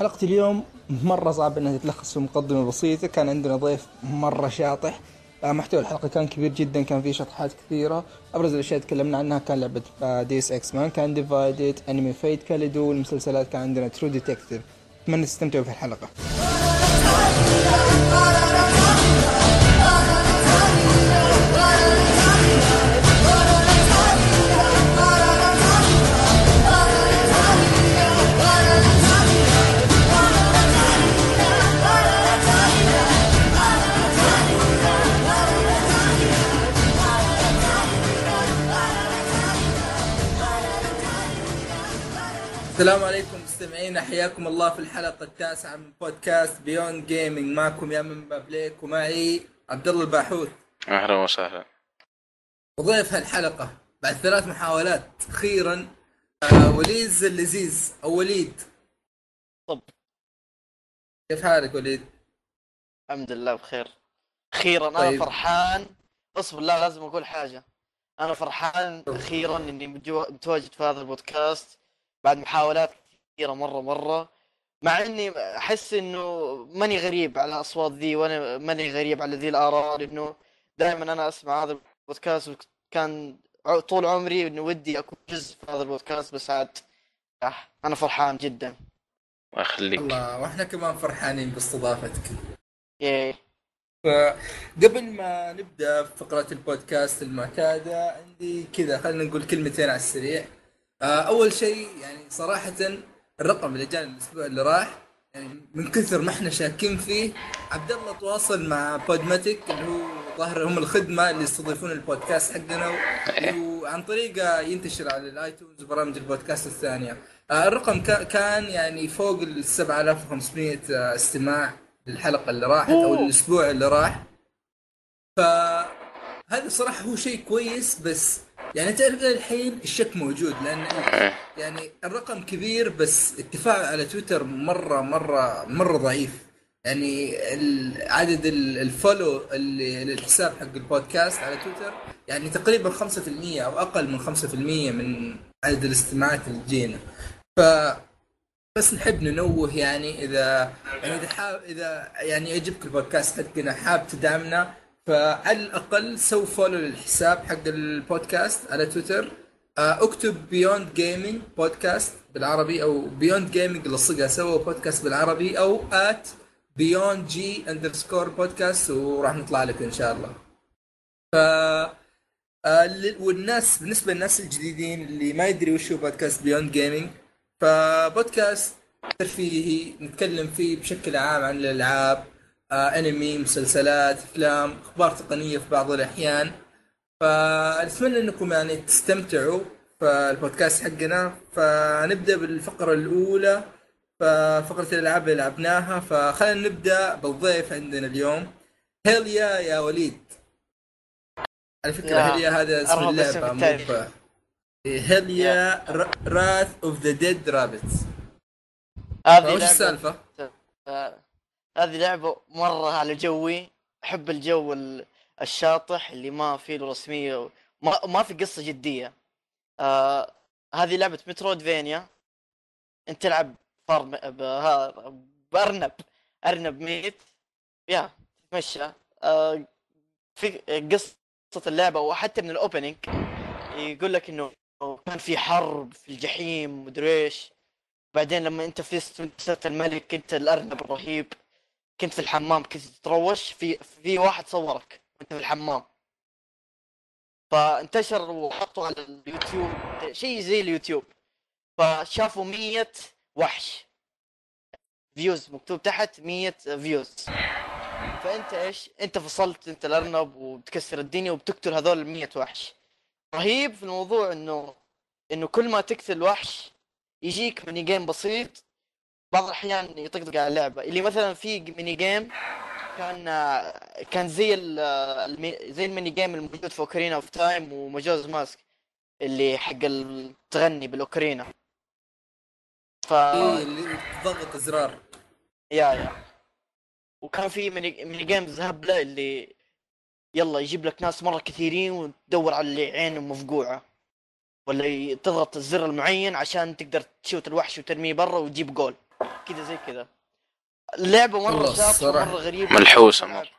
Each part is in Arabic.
حلقة اليوم مرة صعب إنها تتلخص في مقدمة بسيطة، كان عندنا ضيف مرة شاطح، آه، محتوى الحلقة كان كبير جدا كان فيه شطحات كثيرة، أبرز الأشياء تكلمنا عنها كان لعبة Deus Ex Mankind Divided، انمي Fate Kaleid، والمسلسلات كان عندنا True Detective، أتمنى تستمتعوا في الحلقة. السلام عليكم مستمعينا حياكم الله في الحلقة التاسعة من بودكاست بيون جيمنج معكم يا من بابليك ومعي عبد الله الباحوث. أهلا وسهلا. وضيف هالحلقة بعد ثلاث محاولات أخيرا آه وليد اللذيذ أو وليد. طب. كيف حالك وليد؟ الحمد لله بخير. أخيرا أنا طيب. فرحان. اصبر لا لازم أقول حاجة. أنا فرحان أخيرا إني متواجد في هذا البودكاست. بعد محاولات كثيرة مرة مرة مع إني أحس إنه ماني غريب على الأصوات ذي وأنا ماني غريب على ذي الاراء لأنه دائما أنا أسمع هذا البودكاست وكان طول عمري إنه ودي أكون جزء في هذا البودكاست بس عاد آه، أنا فرحان جدا. الله يخليك. الله وإحنا كمان فرحانين باستضافتك. ياي. فقبل ما نبدأ في فقرة البودكاست المعتادة عندي كذا خلينا نقول كلمتين على السريع. أول شيء يعني صراحة الرقم اللي جاني الأسبوع اللي راح يعني من كثر ما إحنا شاكين فيه عبد الله تواصل مع Podomatic اللي هو ظاهر هم الخدمة اللي يستضيفون البودكاست حقنا و- وعن طريقة ينتشر على ال iTunes وبرامج البودكاست الثانية. آه، الرقم كا- كان يعني فوق ال 7500 آه، استماع للحلقة اللي راحت أو الأسبوع اللي راح. فهذا صراحة هو شيء كويس بس يعني تعرف الحين الشك موجود لأن إيه. يعني الرقم كبير بس التفاعل على تويتر مرة مرة مرة ضعيف يعني عدد ال- الفولو اللي للحساب حق البودكاست على تويتر يعني تقريبا 5% أو أقل من 5% من عدد الاستماعات اللي تجينا ف بس نحب ننوه يعني إذا يعني إذا حاب إذا يعني يعجبك البودكاست حقنا حاب تدعمنا فعلى الأقل سو follow للحساب حق البودكاست على تويتر. آه، اكتب Beyond Gaming بودكاست بالعربي أو Beyond Gaming لصقها سوا بودكاست بالعربي أو at Beyond G underscore بودكاست وراح نطلع لك إن شاء الله. ف آه، والناس بالنسبة للناس الجديدين اللي ما يدري وش هو بودكاست Beyond Gaming فبودكاست ترفيهي نتكلم فيه بشكل عام عن الألعاب أنمي مسلسلات أفلام أخبار تقنية في بعض الأحيان. فنتمنى أنكم يعني تستمتعوا في البودكاست حقنا. فنبدأ بالفقرة الأولى. ففقرة الألعاب اللي لعبناها. فخلينا نبدأ بالضيف عندنا اليوم. Hell Yeah يا وليد؟ على فكرة يا Hell Yeah هذا اسم اللعبة مو التاريخ. ب- Hell Yeah Wrath of the Dead Rabbit هذه وش السالفة؟ هذه لعبة مرة على جوي أحب الجو ال- الشاطح اللي ما فيه له رسمية ما ما في قصة جدية. آه هذه لعبة Metroidvania أنت تلعب فرم ب- ها- بأرنب. أرنب ميت. يا تتمشى. آه في قصة اللعبة وحتى من الأوبننج. يقول لك إنه كان في حرب في الجحيم مدري إيش. بعدين لما أنت وانت صرت الملك أنت الأرنب الرهيب. كنت في الحمام كنت تتروش في في واحد صورك وأنت في الحمام. فانتشر وحطوا على اليوتيوب شيء زي اليوتيوب. فشافوا مية وحش. views مكتوب تحت مية views. فأنت إيش؟ أنت فصلت أنت الأرنب وتكسر الدنيا وبتقتل هذول المية وحش. رهيب في الموضوع إنه إنه كل ما تقتل وحش يجيك mini game بسيط بعض الأحيان يطقطق على اللعبة. اللي مثلا في mini game كان كان زي المي- زي ال mini game الموجود في Ocarina of Time و Majora's Mask اللي حق التغني بالأوكرينا. ف إيه اللي تضغط أزرار. yeah yeah. وكان في mini, mini games هبله اللي يلا يجيب لك ناس مرة كثيرين وتدور على اللي عينهم مفقوعة. ولا تضغط الزر المعين عشان تقدر ت shoot الوحش وترميه برا وتجيب جول. كذا زي كذا اللعبه مرة مره غريبة. ملحوسة مرة.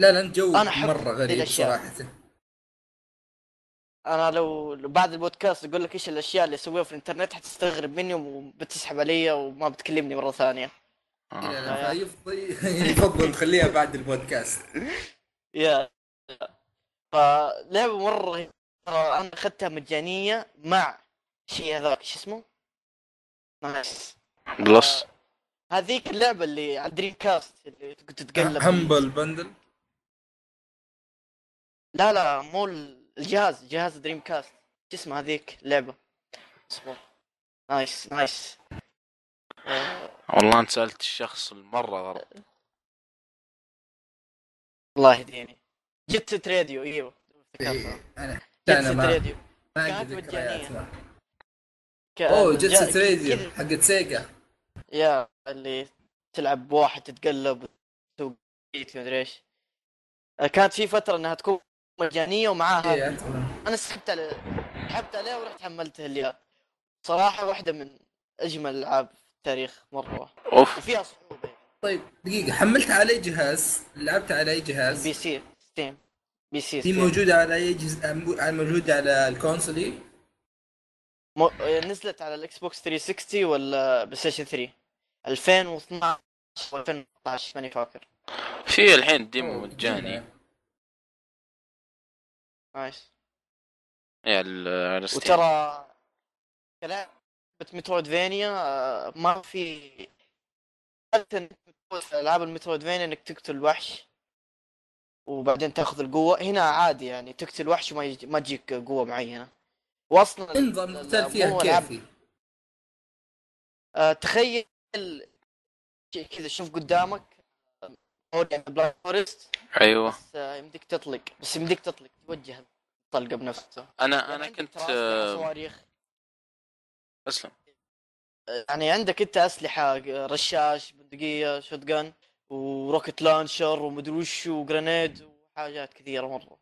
لا لا جو أنا أحب مرة غريب. صراحة. أنا لو بعد البودكاست أقول لك إيش الأشياء اللي اسويها في الإنترنت حتستغرب مني وبتسحب علي وما بتكلمني مرة ثانية. آه. فيفضل يفضل نخليها بعد البودكاست. yeah. فلعبه مرة رهيبة. ترى أنا أخذتها مجانية مع شيء هذاك شو اسمه؟ PS Plus. هذيك اللعبة اللي على Dreamcast اللي كنت تتقلب. Humble Bundle لا لا مو الجهاز جهاز Dreamcast شو اسمه هذيك اللعبة؟ اصبر nice nice. والله انت سألت الشخص المرة غلط الله يهديني. Jet Set Radio أيوه إيه، أنا Jet Set Radio ما كانت عندي ذكريات مجانية. أوه Jet Radio كذا- حقت Sega. يا اللي تلعب بواحد تتقلب وتسوق بيت مدري إيش آه، كانت في فترة إنها تكون مجانية ومعاها إيه،. أنا سحبت على سحبت عليها ورحت حملتها اليوم صراحة واحدة من أجمل الالعاب في التاريخ مرة أوف وفيها صعوبة طيب دقيقة حملت على أي جهاز؟ لعبت على أي جهاز؟ PC Steam PC Steam. موجودة على أي جهاز موجودة على ال console؟ مو... آه، نزلت على ال Xbox 360 ولا PlayStation 3 2012 و 2013 ماني فاكر. في الحين demo مجاني. nice. yeah ال- على Steam. وترى كلعبة Metroidvania آه، ما في ألعاب ال Metroidvania إنك تقتل وحش وبعدين تاخذ القوة. هنا عادي يعني تقتل وحش وما ما تجيك قوة معينة. واصلا نظام القتال فيها كيفي. آه، تخيل شيء كذا شوف قدامك Blind Forest أيوه. بس آه، يمديك تطلق بس يمديك تطلق توجه الطلقة بنفسه. أنا يعني أنا كنت أسلحة آه، صواريخ. أسلم. يعني عندك أنت أسلحة رشاش بندقية shotgun وروكت لانشر ومدري وش وجرينيد وحاجات كثيرة مرة.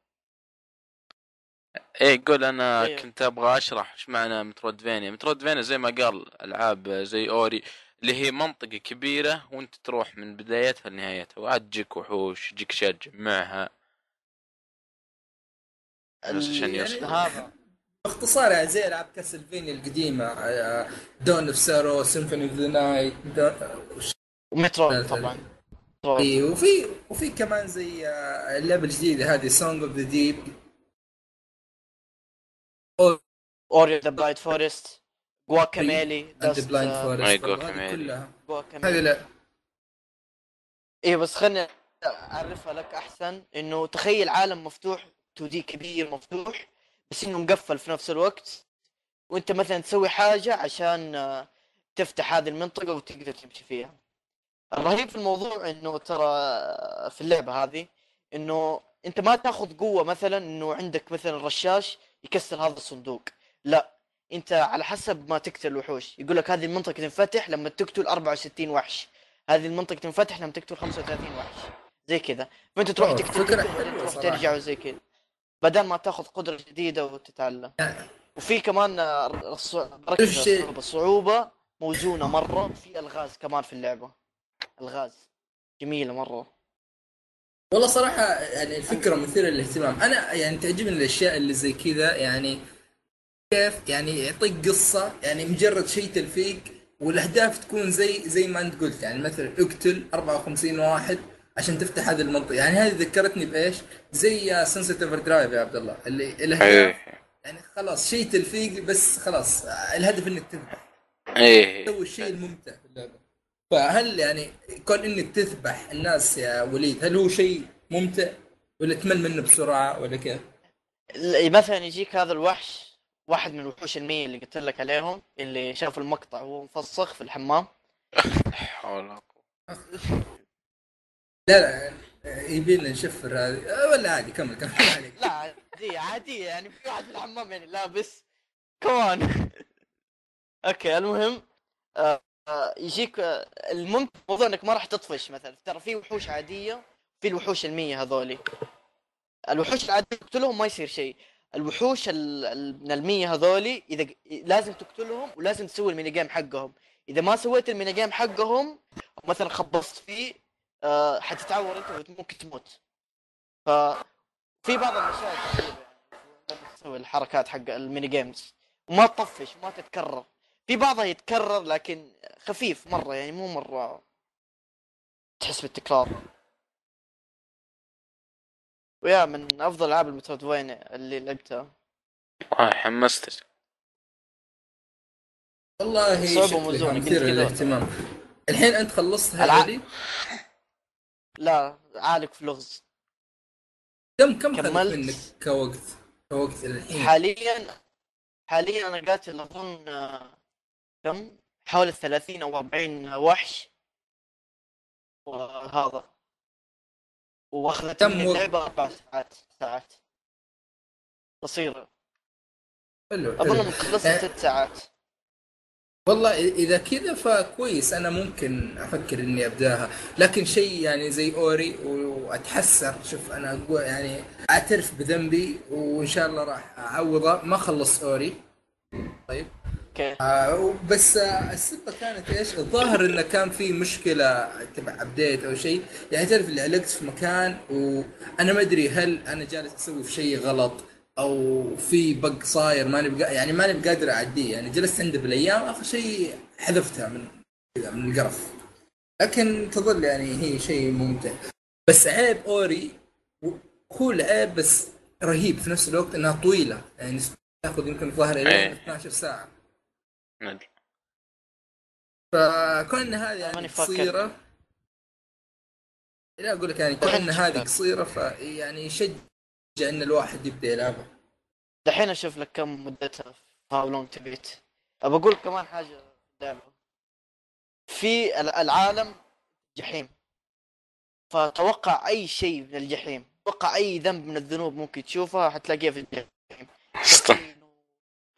إيه قول أنا أيوه. كنت أبغى أشرح إيش معنى مترودفينيا مترودفينيا زي ما قال ألعاب زي أوري. اللي هي منطقة كبيرة وانت تروح من بدايتها لنهايتها. وعاد تجيك وحوش تجيك اشياء تجمعها بس عشان يوصل. هذا. باختصار يعني زي العاب كاسلفينيا القديمة آه، Dawn of Sorrow Symphony of the Night و Metroid طبعا. إيه، وفي وفي كمان زي آه، اللعبة الجديدة هذه Song of the Deep Ori and the Blind Forest Guacamelee and Blind Forest كلها. هذه لا. إيه بس خلني أعرفها لك أحسن إنه تخيل عالم مفتوح 2D كبير مفتوح بس إنه مقفل في نفس الوقت وأنت مثلا تسوي حاجة عشان آه، تفتح هذه المنطقة وتقدر تمشي فيها. الرهيب في الموضوع إنه ترى آه، في اللعبة هذه إنه أنت ما تاخذ قوة مثلا إنه عندك مثلا رشاش يكسر هذا الصندوق. لا أنت على حسب ما تقتل الوحوش. يقول لك هذه المنطقة تنفتح لما تقتل 64 وحش. هذه المنطقة تنفتح لما تقتل 35 وحش. زي كذا. فأنت تروح تقتل تروح. ترجع وزي كذا. بدل ما تاخذ قدرة جديدة وتتعلم. وفي كمان ركز. الصعوبة موزونة مرة في ألغاز كمان في اللعبة. ألغاز. جميلة مرة. والله صراحة يعني الفكرة مثيرة للاهتمام، أنا يعني تعجبني الأشياء اللي زي كذا. يعني كيف؟ يعني يعطيك قصة يعني مجرد شيء تلفيق والأهداف تكون زي زي ما أنت قلت يعني مثلا اقتل 54 واحد عشان تفتح هذه المنطقة، يعني هذه ذكرتني بإيش؟ زي Sunset Overdrive يا عبد الله اللي الأهداف إيه. يعني خلاص شيء تلفيق بس خلاص الهدف إنك تذبح. إيه. تسوي الشيء الممتع في اللعبة. فهل يعني كون إنك تذبح الناس يا وليد هل هو شيء ممتع؟ ولا تمل منه بسرعة ولا كيف؟ ال- مثلا يجيك هذا الوحش واحد من الوحوش المية اللي قلت لك عليهم اللي شاف المقطع وهو مفسخ في الحمام. حول ولا قوة. لا لا يبي لنا نشفر هذه أه، ولا عادي كمل كمل. عليك لا عادية عادية يعني في واحد في الحمام يعني. لابس كمان okay المهم آه آه يجيك آه الممتع موضوع إنك ما راح تطفش مثلا. ترى في وحوش عادية في الوحوش المية هذولي. الوحوش العادية تقتلهم ما يصير شيء. الوحوش ال- ال- من المية هذولي إذا لازم تقتلهم ولازم تسوي ال mini game حقهم. إذا ما سويت ال mini game حقهم مثلا خبصت فيه آه حتتعور أنت وممكن تموت. ف في بعض غريبه يعني تسوي الحركات حق ال mini games. وما تطفش وما تتكرر. في بعضها يتكرر لكن خفيف مرة يعني مو مرة تحس بالتكرار. ويا من أفضل العاب ال Metroidvania اللي لعبتها آه حمستك. والله صعبة وموزونة، قلت مثير. للاهتمام الحين أنت الع- هذه؟ لا عالق في لغز كم كم كملت. منك كوقت كوقت الحين؟ حاليا حاليا أنا قاتل اظن آه، كم؟ حوالي 30 أو 40 وحش. وهذا. واخذت مني؟ اللعبة أربع ساعات ساعات. قصيرة. حلو أظن مخلصها يعني- ست ساعات. والله إذا كذا فكويس أنا ممكن أفكر إني أبداها. لكن شيء يعني زي أوري وأتحسر شوف أنا أقول يعني أعترف بذنبي وإن شاء الله راح أعوضه. ما خلص أوري. طيب. أوكي. آه بس آه السبة كانت إيش؟ الظاهر إنه كان في مشكلة تبع ابديت أو شيء. يعني تعرف اللي علقت في مكان وأنا ما أدري هل أنا جالس أسوي في شيء غلط أو في بق صاير ماني بقا يعني ماني بقادر أعديه. يعني جلست عنده بالأيام آخر شيء حذفتها من كذا من القرف. لكن تظل يعني هي شيء ممتع. بس عيب أوري هو العيب بس رهيب في نفس الوقت إنها طويلة. يعني تاخذ يمكن الظاهر إلى إيه. 12 ساعة. ندري. فكون إن هذه يعني. قصيرة لا أقول لك يعني كون هذه؟ قصيرة فيعني يشجع إن الواحد يبدأ يلعبها دحين أشوف لك كم مدتها هاو لونج تبيت أبى أقول كمان حاجة في اللعبة في ال- العالم جحيم فتوقع أي شيء من الجحيم توقع أي ذنب من الذنوب ممكن تشوفها حتلاقيها في الجحيم.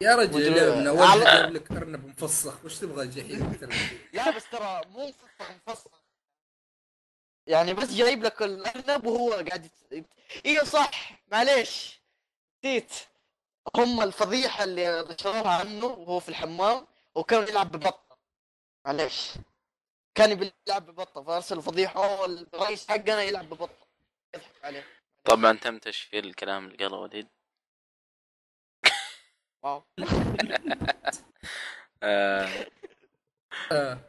يا رجل من اول على- جاب لك ارنب مفسخ وش تبغى الجحيم؟ لا بس ترى مو مفصل مفصل يعني بس جايب لك الأرنب وهو قاعد يت... أيوه صح. معليش. نسيت. هم الفضيحة اللي نشروها عنه وهو في الحمام وكان يلعب ببطه معليش. كان يبي يلعب ببطه فارسلوا فضيحه الرئيس حقنا يلعب ببطه يضحك عليه. طبعا تم تشفير الكلام اللي قاله وليد. wow. آه. آه.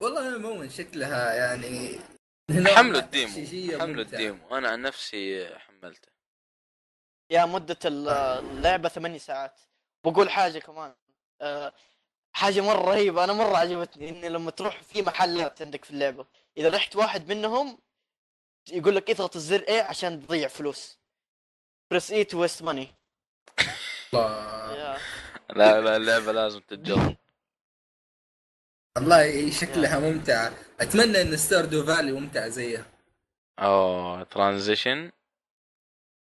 والله عموما شكلها يعني حملوا ال demo حملوا. ال demo. أنا عن نفسي حملته. yeah مدة ال- اللعبة ثمانية ساعات. بقول حاجة كمان. أه حاجة مرة رهيبة. أنا مرة عجبتني إن لما تروح في محلات عندك في اللعبة إذا رحت واحد منهم يقول لك اضغط الزر A عشان تضيع فلوس. press A to waste money الله. لا لا اللعبة لازم تتجرب. والله شكلها ممتعة أتمنى إن Stardew Valley ممتعة زيها. أوه transition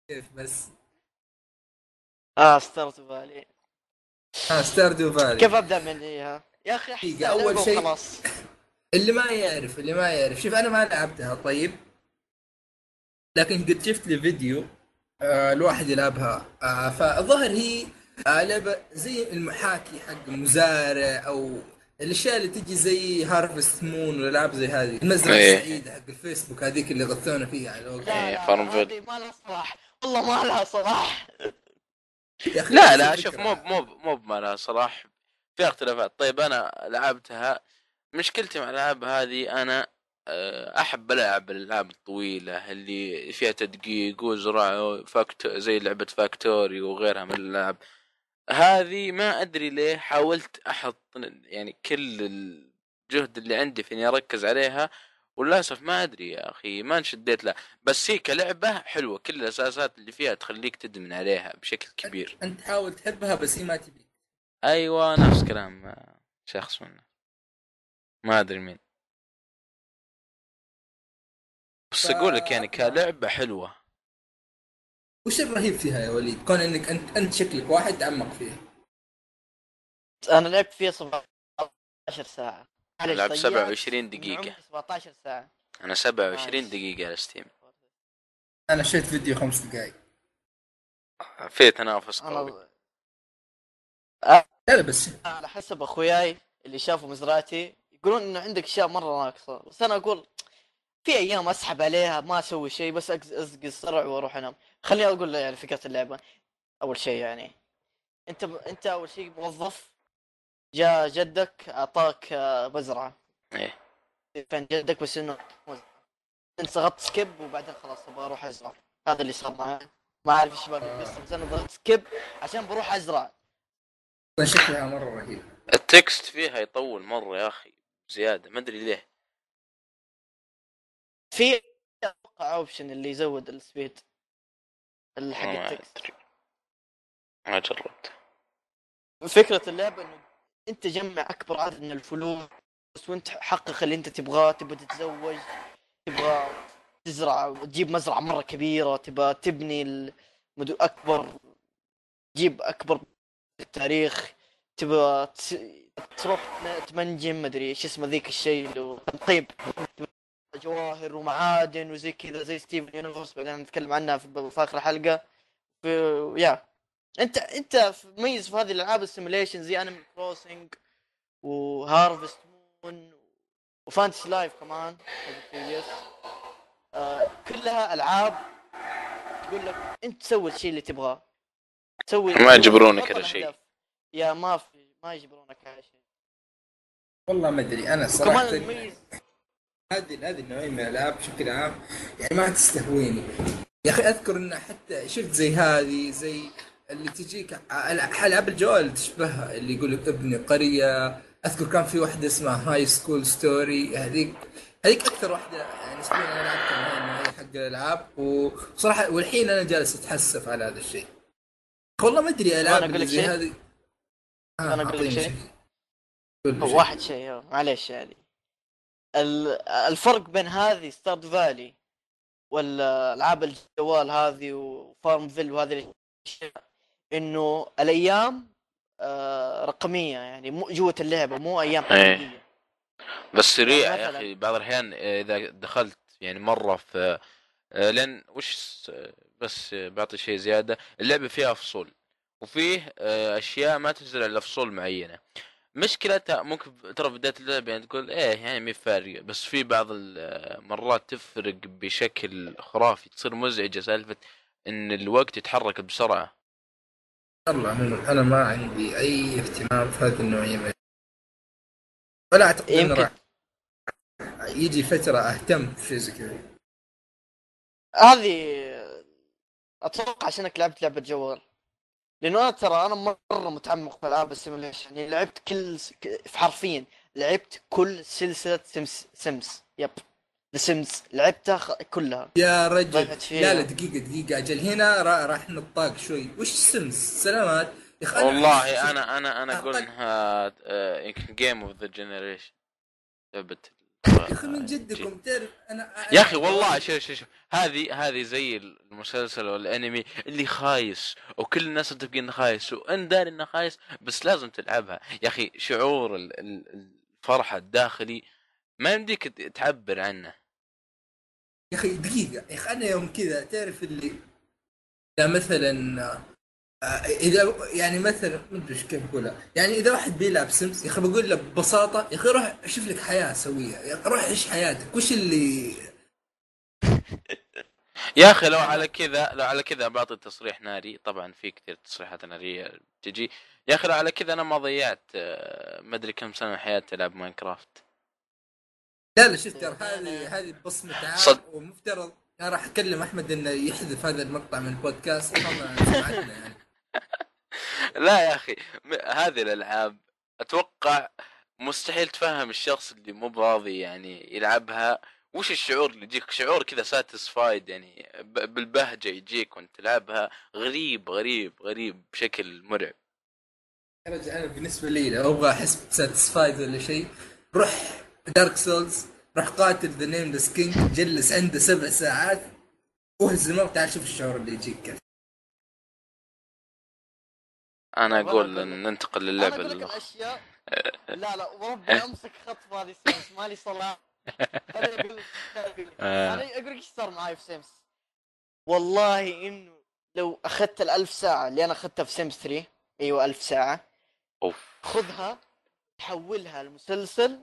كيف بس؟ آه Stardew Valley ها Stardew Valley كيف أبدأ من اياها يا أخي أول لعبة شيء- وخلاص. اللي ما يعرف اللي ما يعرف. شوف أنا ما لعبتها طيب. لكن قد شفت لي فيديو آه الواحد يلعبها. آه فالظاهر هي آه لعبة زي المحاكي حق مزارع أو الأشياء اللي تجي زي Harvest Moon والالعاب زي هذه. المزرعة إيه. السعيدة حق الفيسبوك هذيك اللي غثونا فيها على الوقت. لا إيه، لا FarmVille. هذه ما لها صلاح. والله ما لها صلاح. لا لا. شوف مو مو مو بما صلاح. في اختلافات. طيب أنا لعبتها. مشكلتي مع الألعاب هذه أنا آه، أحب ألعب الألعاب الطويلة اللي فيها تدقيق وزراعة فاكتو زي لعبة Factory وغيرها من الألعاب. هذه ما أدري ليه حاولت أحط يعني كل الجهد اللي عندي في إني أركز عليها وللأسف ما أدري يا أخي ما انشديت لها. بس هي كلعبة حلوة كل الأساسات اللي فيها تخليك تدمن عليها بشكل كبير. أنت تحاول تحبها بس هي ما تبي أيوه نفس كلام آه، شخص منه ما أدري مين. بس أقول لك يعني كلعبة حلوة. وش الرهيب فيها يا وليد؟ كون إنك انت أنت شكلك واحد تعمق فيها. أنا لعبت فيها 17 ساعة. معليش لعب ضيعت 27 من دقيقة. عمري 17 ساعة. أنا 27 نايس. دقيقة على ستيم أنا شفت فيديو خمس دقائق في تنافس قوي. أنا لا لا بس. على حسب أخوياي اللي شافوا مزرعتي يقولون إنه عندك أشياء مرة ناقصة. بس أنا أقول في أيام أسحب عليها ما أسوي شيء بس ازق الصرع وأروح أنام. خليني أقول يعني فكرة اللعبة. أول شيء يعني أنت ب... أنت أول شيء موظف جاء جدك أعطاك آه، مزرعه إيه. فين جدك بس إنه. انت ضغطت skip وبعدين خلاص أبغى أروح أزرع. هذا اللي صار معي ما أعرف إيش باقي القصة بس أنا ضغطت skip عشان بروح أزرع. شكلها مرة رهيب. ال text فيها يطول مرة يا أخي زيادة. ما أدري ليه. في أتوقع option اللي يزود ال speed ال- حق ما التكست. ما جربت فكرة اللعبة إنه أنت جمع أكبر عدد من الفلوس وأنت حقق اللي أنت تبغاه تبغى تتزوج تبغى تزرع وتجيب مزرعة مرة كبيرة تبغى تبني المدو أكبر تجيب أكبر في التاريخ تبغى تروح تمنجم مدري إيش اسمه ذيك الشيء اللي طيب جواهر ومعادن وزي كذا زي Steven Universe بعدين نتكلم عنها في في آخر حلقة. في يا انت أنت مميز في هذه الألعاب ال simulation زي Animal Crossing و Harvest Moon و Fantasy Life كمان آه كلها ألعاب تقول لك أنت تسوي الشيء اللي تبغاه. تسوي ما يجبرونك على شيء. يا ما في ما يجبرونك على شيء. والله ما أدري أنا صراحة كمان المميز هذه هذه النوعية من الألعاب بشكل عام يعني ما تستهويني يا أخي أذكر إن حتى شفت زي هذه زي اللي تجيك ألعاب الجوال تشبهها اللي يقول لك ابني قرية أذكر كان في واحدة اسمها High School Story هذيك هذيك أكثر واحدة يعني أسبوعين أنا لعبتها حق الألعاب وصراحة والحين أنا جالس أتحسف على هذا الشيء والله ما أدري ألعاب زي؟ هذه آه، أنا أقول لك شيء؟ هو. واحد شيء معليش يعني الفرق بين هذه ستارد فالي والالعاب الجوال هذه وفارم فيل وهذه الأشياء إنه الأيام آه، رقمية يعني مو جوة اللعبة مو أيام إيه. حقيقية بس سريع يعني يا أخي بعض الأحيان إذا دخلت يعني مرة في آه، لأن وش آه، بس آه، بعطي شيء زيادة اللعبة فيها فصول وفيه آه، أشياء ما تنزل إلا فصول معينة مشكلتها ممكن ترى في بدايه اللعبة يعني تقول إيه يعني مي فارق بس في بعض المرات تفرق بشكل خرافي تصير مزعجة سالفة إن الوقت يتحرك بسرعة. والله أنا ما عندي أي اهتمام في هذه النوعية من ولا أعتقد يمكن راح يجي فترة أهتم في شيء زي كذا هذه أتوقع عشانك لعبت لعبة جوال. لأنه أنا ترى أنا مرة متعمق في ألعاب ال simulation يعني لعبت كل حرفيا لعبت كل سلسلة Sims Sims yep The Sims لعبتها خ... كلها. يا رجل. لا لا دقيقة دقيقة. أجل هنا را- راح نطاق شوي. وش سمس سلامات. يا أخي أنا- والله أنا أنا أنا أقول إنها يمكن game of the generation لعبه يا أخي من جدكم تعرف أنا يا أخي والله شوف شوف شوف. هذه هذه زي المسلسل والأنمي اللي خايس وكل الناس متفقين إنه خايس وان داري إنه خايس بس لازم تلعبها. يا أخي شعور ال- ال- الفرحة الداخلي ما يمديك تعبر عنه. يا أخي دقيقة. يا أخي أنا يوم كذا تعرف اللي مثلا إذا يعني مثلا ما أدري إيش كيف أقولها. يعني إذا واحد بيلعب سمس يا أخي بقول له ببساطة يا أخي روح شوف لك حياة سويها. يا أخي روح عيش حياتك. وش اللي؟ يا أخي لو على كذا لو على كذا بعطي تصريح ناري. طبعا في كثير تصريحات نارية تجي. يا أخي لو على كذا أنا ما ضيعت آه، ما أدري كم سنة من حياتي ألعب ماينكرافت. لا لا شفت ترى هذه هذه بصمة عام صد- ومفترض. أنا راح أكلم أحمد إنه يحذف هذا المقطع من البودكاست. ما سمعتنا يعني. لا يا أخي هذه الألعاب أتوقع مستحيل تفهم الشخص اللي مو براضي يعني يلعبها. وش الشعور اللي يجيك؟ شعور كذا satisfied يعني بالبهجة يجيك وأنت تلعبها. غريب غريب غريب بشكل مرعب. رجل أنا بالنسبة لي لو أبغى أحس ب satisfied ولا شيء روح Dark Souls روح قاتل The Nameless King جلس عنده سبع ساعات واهزمه وتعال شوف الشعور اللي يجيك كيف أنا أقول أقول لك. ننتقل للعبة الأخرى. الأشياء لا لا وربي امسك خط هذه Sims مالي صلاح أنا أقول لك. آه. أنا أقول لك إيش صار معي في Sims. والله إنه لو أخذت الألف ساعة اللي أنا أخذتها في Sims 3 أيوه ألف ساعة. أوف. خذها حولها لمسلسل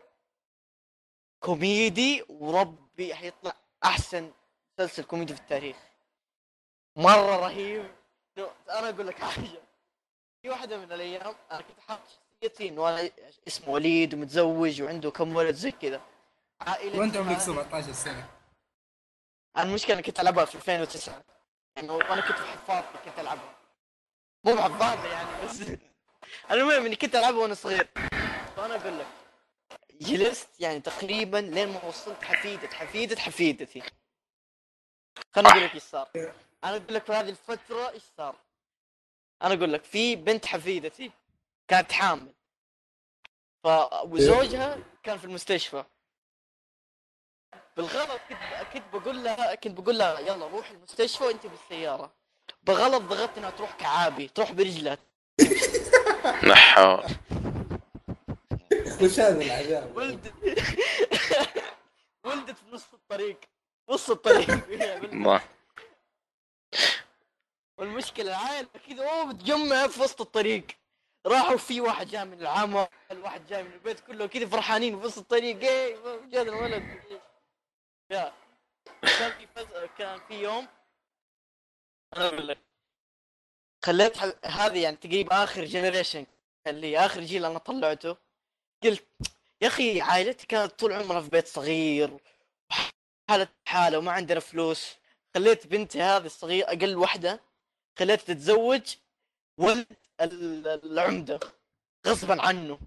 كوميدي وربي حيطلع أحسن مسلسل كوميدي في التاريخ. مرة رهيب. أنا أقول لك حاجة. في واحدة من الأيام أنا كنت حاط شخصيتي إنه أنا اسمه وليد ومتزوج وعنده كم ولد زي كذا. عائلتي وأنت عمرك هذه- 17 سنة. أنا المشكلة اني كنت ألعبها في 2009 يعني وأنا كنت في حفاظتي كنت ألعبها. مو بحفاظه يعني بس المهم إني كنت ألعبها وأنا صغير. فأنا أقول لك جلست يعني تقريبا لين ما وصلت حفيدة حفيدة حفيدتي. خليني أقول لك إيش صار. أنا أقول لك في هذه الفترة إيش صار؟ أنا أقول لك في بنت حفيدتي كانت حامل. ف وزوجها كان في المستشفى. بالغلط كنت كنت بقول لها كنت بقول لها يلا روح المستشفى وأنت بالسيارة. بغلط ضغطت إنها تروح كعابي تروح برجلها. نحو وش هذا العذاب؟ ولدت. ولدت في نص الطريق. نص الطريق. الله. والمشكلة العائلة كذا اوه متجمعة في وسط الطريق. راحوا في واحد جاي من العمل واحد جاي من البيت كله كذا فرحانين في وسط الطريق. إيه جاء الولد. يا كان في فز... كان في يوم. أنا أقول لك خليت حل... هذه يعني تقريبا آخر جنريشن اللي آخر جيل أنا طلعته. قلت يا أخي عائلتي كانت طول عمرها في بيت صغير حالة حالة وما عندنا فلوس. خليت بنتي هذه الصغيرة أقل واحدة خليتها تتزوج ولد ال- العمدة غصبا عنه.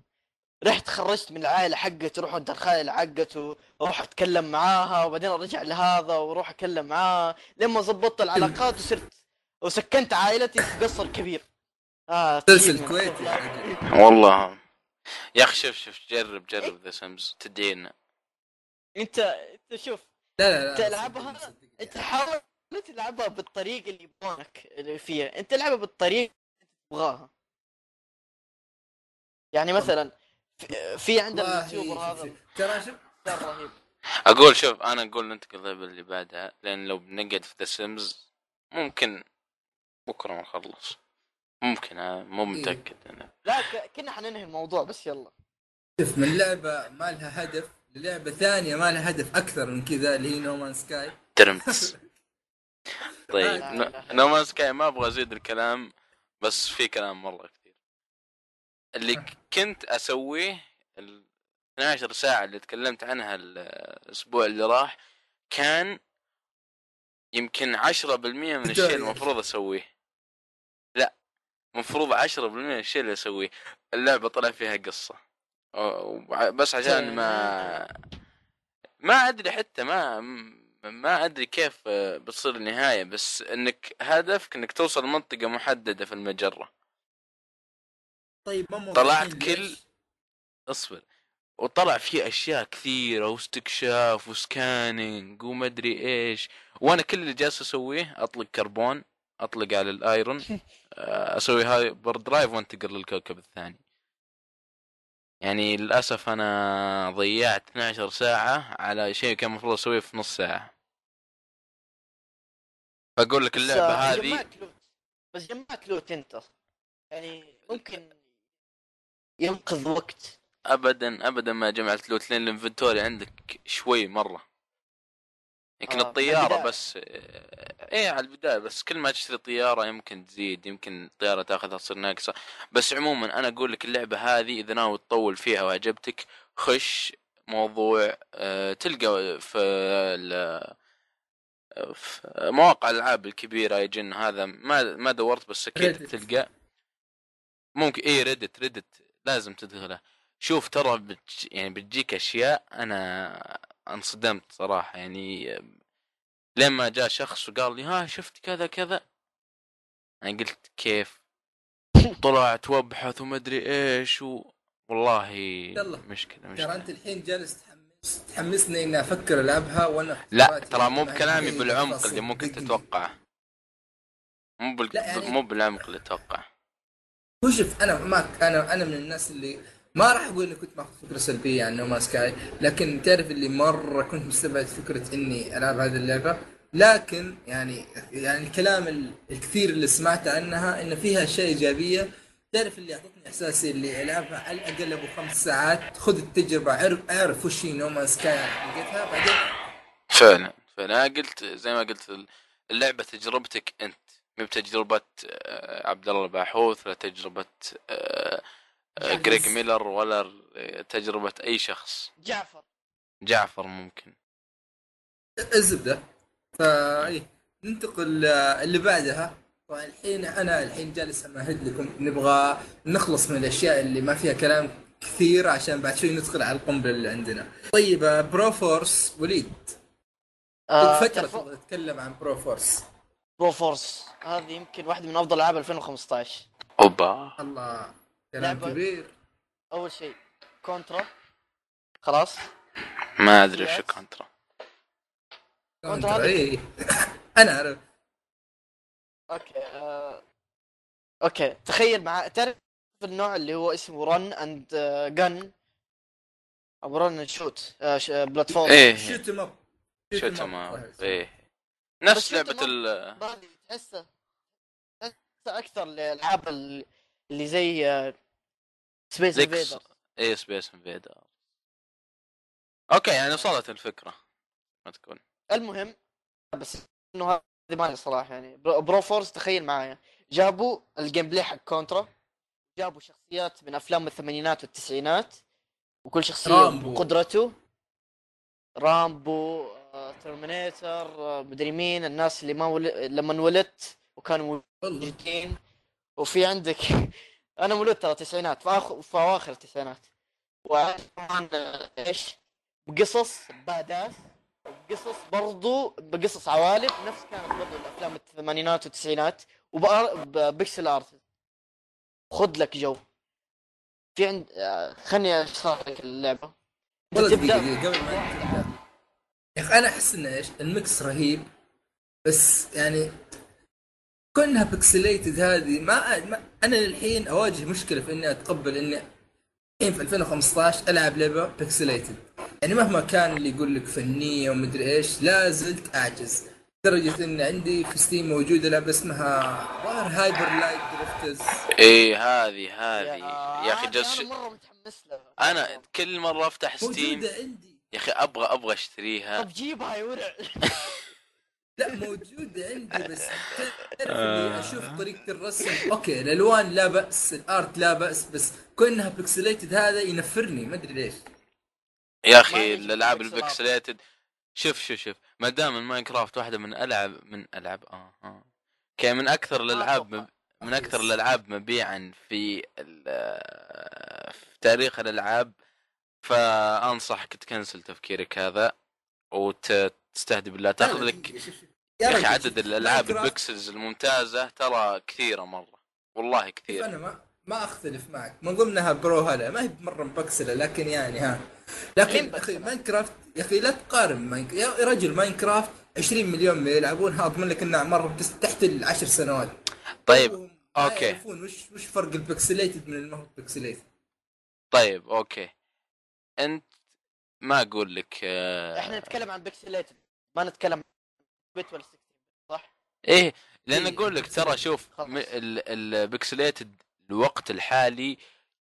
رحت خرجت من العائلة حقته روح ودى الخالة حقته وأروح اتكلم معاها وبعدين ارجع لهذا وأروح اتكلم معاه. لما ضبطت العلاقات وصرت وسكنت عائلتي في قصر كبير. آه مسلسل من كويتي. والله. يا أخي شوف شوف جرب جرب The Sims تدعينا انت انت شوف لا لا لا تلعبها. انت حاول لا تلعبها بالطريقة اللي يبغونك اللي فيها. انت العبها بالطريقة اللي تبغاها. يعني مثلا في, عندنا ال YouTuber شوف- هذا. ترى شوف. رهيب أقول شوف أنا أقول ننتقل اللي بعدها لأن لو بنقعد في The Sims ممكن بكرة ما نخلص. ممكن مو متأكد أنا. لا كنا حننهي الموضوع بس يلا. شوف من لعبة ما لها هدف للعبة ثانية ما لها هدف أكثر من كذا اللي هي نومان سكاي ترمتس طيب نو سكاي ما أبغى أزيد الكلام بس في كلام مرة كثير. اللي كنت أسويه ال 12 ساعة اللي تكلمت عنها الأسبوع اللي راح كان يمكن 10% من الشيء المفروض أسويه. لا مفروض 10% من الشيء اللي أسويه. اللعبة طلع فيها قصة. بس عشان ما ما أدري حتى ما ما أدري كيف آه، بتصير النهاية بس إنك هدفك إنك توصل لمنطقة محددة في المجرة. طيب ما طلعت؟ كل- اصبر. وطلع فيه أشياء كثيرة واستكشاف و scanning وما أدري إيش. وأنا كل اللي جالس أسويه أطلق كربون أطلق على ال iron آه، أسوي hyperdrive وأنتقل للكوكب الثاني. يعني للأسف أنا ضيعت 12 ساعة على شيء كان المفروض أسويه في نص ساعة. فأقول لك اللعبة هذه بس جمعت loot انت يعني ممكن. ينقذ وقت. ابدا ابدا ما جمعت لوت لأن الإنفنتوري عندك شوي مرة. يمكن آه، الطيارة. بس إيه على البداية بس كل ما تشتري طيارة يمكن تزيد يمكن الطيارة تاخذها تصير ناقصة بس عموما أنا أقول لك اللعبة هذه إذا ناوي تطول فيها وعجبتك خش موضوع آه، تلقى في ال- في مواقع الألعاب الكبيرة يجن هذا ما ما دورت بس أكيد. تلقى ممكن إيه ريدت ريدت لازم تدخله شوف ترى بتج... يعني بتجيك أشياء أنا انصدمت صراحة يعني لما جاء شخص وقال لي ها شفت كذا كذا أنا قلت كيف طلعت وابحث وما أدري إيش و... والله يلا. مشكلة ترى مشكلة أنت الحين جالس تحمس تحمسني إني أفكر ألعبها وأنا لا ترى مو بكلامي بالعمق. اللي ممكن. تتوقعه مو بال... يعني- مو بالعمق اللي تتوقعه هو شوف أنا معك أنا أنا من الناس اللي ما راح أقول إني كنت ماخذ فكرة سلبية عن نوما سكاي لكن تعرف اللي مرة كنت مستبعد فكرة إني ألعب هذه اللعبة؟ لكن يعني يعني الكلام ال- الكثير اللي سمعته عنها إن فيها اشياء إيجابية. تعرف اللي أعطتني إحساسي اللي ألعبها على الأقل أبو خمس ساعات. خذ التجربة اعرف اعرف وش هي نوما سكاي لقيتها بعدين فعلا فانا قلت زي ما قلت اللعبة تجربتك أنت مو بتجربة آه، عبد الله الباحوث ولا تجربة جعفر. جريج ميلر ولا تجربة أي شخص. جعفر. جعفر ممكن. الزبدة. فا إيه، ننتقل آه، اللي بعدها. طبعا الحين أنا الحين جالس أمهد لكم نبغى نخلص من الأشياء اللي ما فيها كلام كثير عشان بعد شوي ندخل على القنبلة اللي عندنا. طيب آه، Broforce وليد. آه فترة تعرف- تبغى تتكلم عن Broforce Broforce هذه يمكن واحدة من أفضل ألعاب 2015 أوبا. الله. كلام لعبة- كبير. أول شيء Contra. خلاص. ما أدري. وش Contra. Contra، إيه. أنا أعرف. أوكي آه... Okay. تخيل مع تعرف النوع اللي هو اسمه run and gun أو run and shoot platform إيه. shoot 'em up shoot ما إيه. نفس لعبة. ال تحسه تحسه أكثر الالعاب ال- اللي زي سبيس انفيدر. إيه سبيس انفيدر. أوكي يعني وصلت الفكرة. ما تكون. المهم بس إنه هذه ما صراحة يعني. برو فورس تخيل معايا. جابوا ال gameplay حق كونترا. جابوا شخصيات من أفلام الثمانينات والتسعينات وكل شخصية رامبو. بقدرته. رامبو آه، ترمينيتر آه، مدري مين الناس اللي ما ول... لما انولدت وكانوا والله. موجودين. وفي عندك أنا مولود ترى تسعينات في آخر في أواخر التسعينات. وعندك كمان آه، إيش؟ بقصص badass قصص برضو بقصص عوالم نفس كانت برضو الأفلام الثمانينات والتسعينات. و pixel art. خذ لك جو. في عند آه، خلني أشرح لك اللعبة. دقيقة دقيقة قبل ما. يا أخي أنا أحس إنه إيش؟ ال mix رهيب. بس يعني كونها pixelated هذه. ما, ما أنا للحين أواجه مشكلة في إني أتقبل إني الحين في 2015 ألعب لعبة pixelated يعني مهما كان اللي يقول لك فنية ومدري إيش لا زلت أعجز. لدرجة إن عندي في ستيم موجودة لعبة اسمها ظاهر هايبر لايت درفترز إيه هذه هذه. يا أخي جالس أنا مرة متحمس لها. أنا كل مرة أفتح ستيم موجودة عندي. يا أخي أبغى أبغى أشتريها. طب جيبها يا ورع. لا موجودة عندي بس تعرف اللي أشوف طريقة الرسم. okay الألوان لا بأس ال art لا بأس بس كونها pixelated هذا ينفرني ما أدري ليش. يا أخي الألعاب. ال pixelated شوف شوف شوف. ما دام ال Minecraft واحدة من ألعب من ألعاب آه آه. كي من أكثر الألعاب مب... من أكثر الألعاب مبيعا في ال- في تاريخ الألعاب فأنصحك ت cancel تفكيرك هذا وتستهدي بالله. تاخذ لك يا أخي عدد الألعاب ال pixels الممتازة ترى كثيرة مرة. والله شوف كثير أنا ما ما أختلف معك. من ضمنها Broforce هلا. ما هي مرة مبكسلة لكن يعني ها. لكن أخي؟ Minecraft يا أخي لا تقارن ماينك... يا رجل Minecraft 20 مليون يلعبونها أضمن لك إنها مرة. تحت العشر سنوات. طيب okay. يعرفون وش وش فرق البكسليتد من المهو بكسليتد طيب أوكي. أنت ما أقول لك آه، إحنا نتكلم عن pixelated ما نتكلم bit ولا 60 صح؟ إيه لأن إيه، أقول لك ترى شوف ال pixelated الوقت الحالي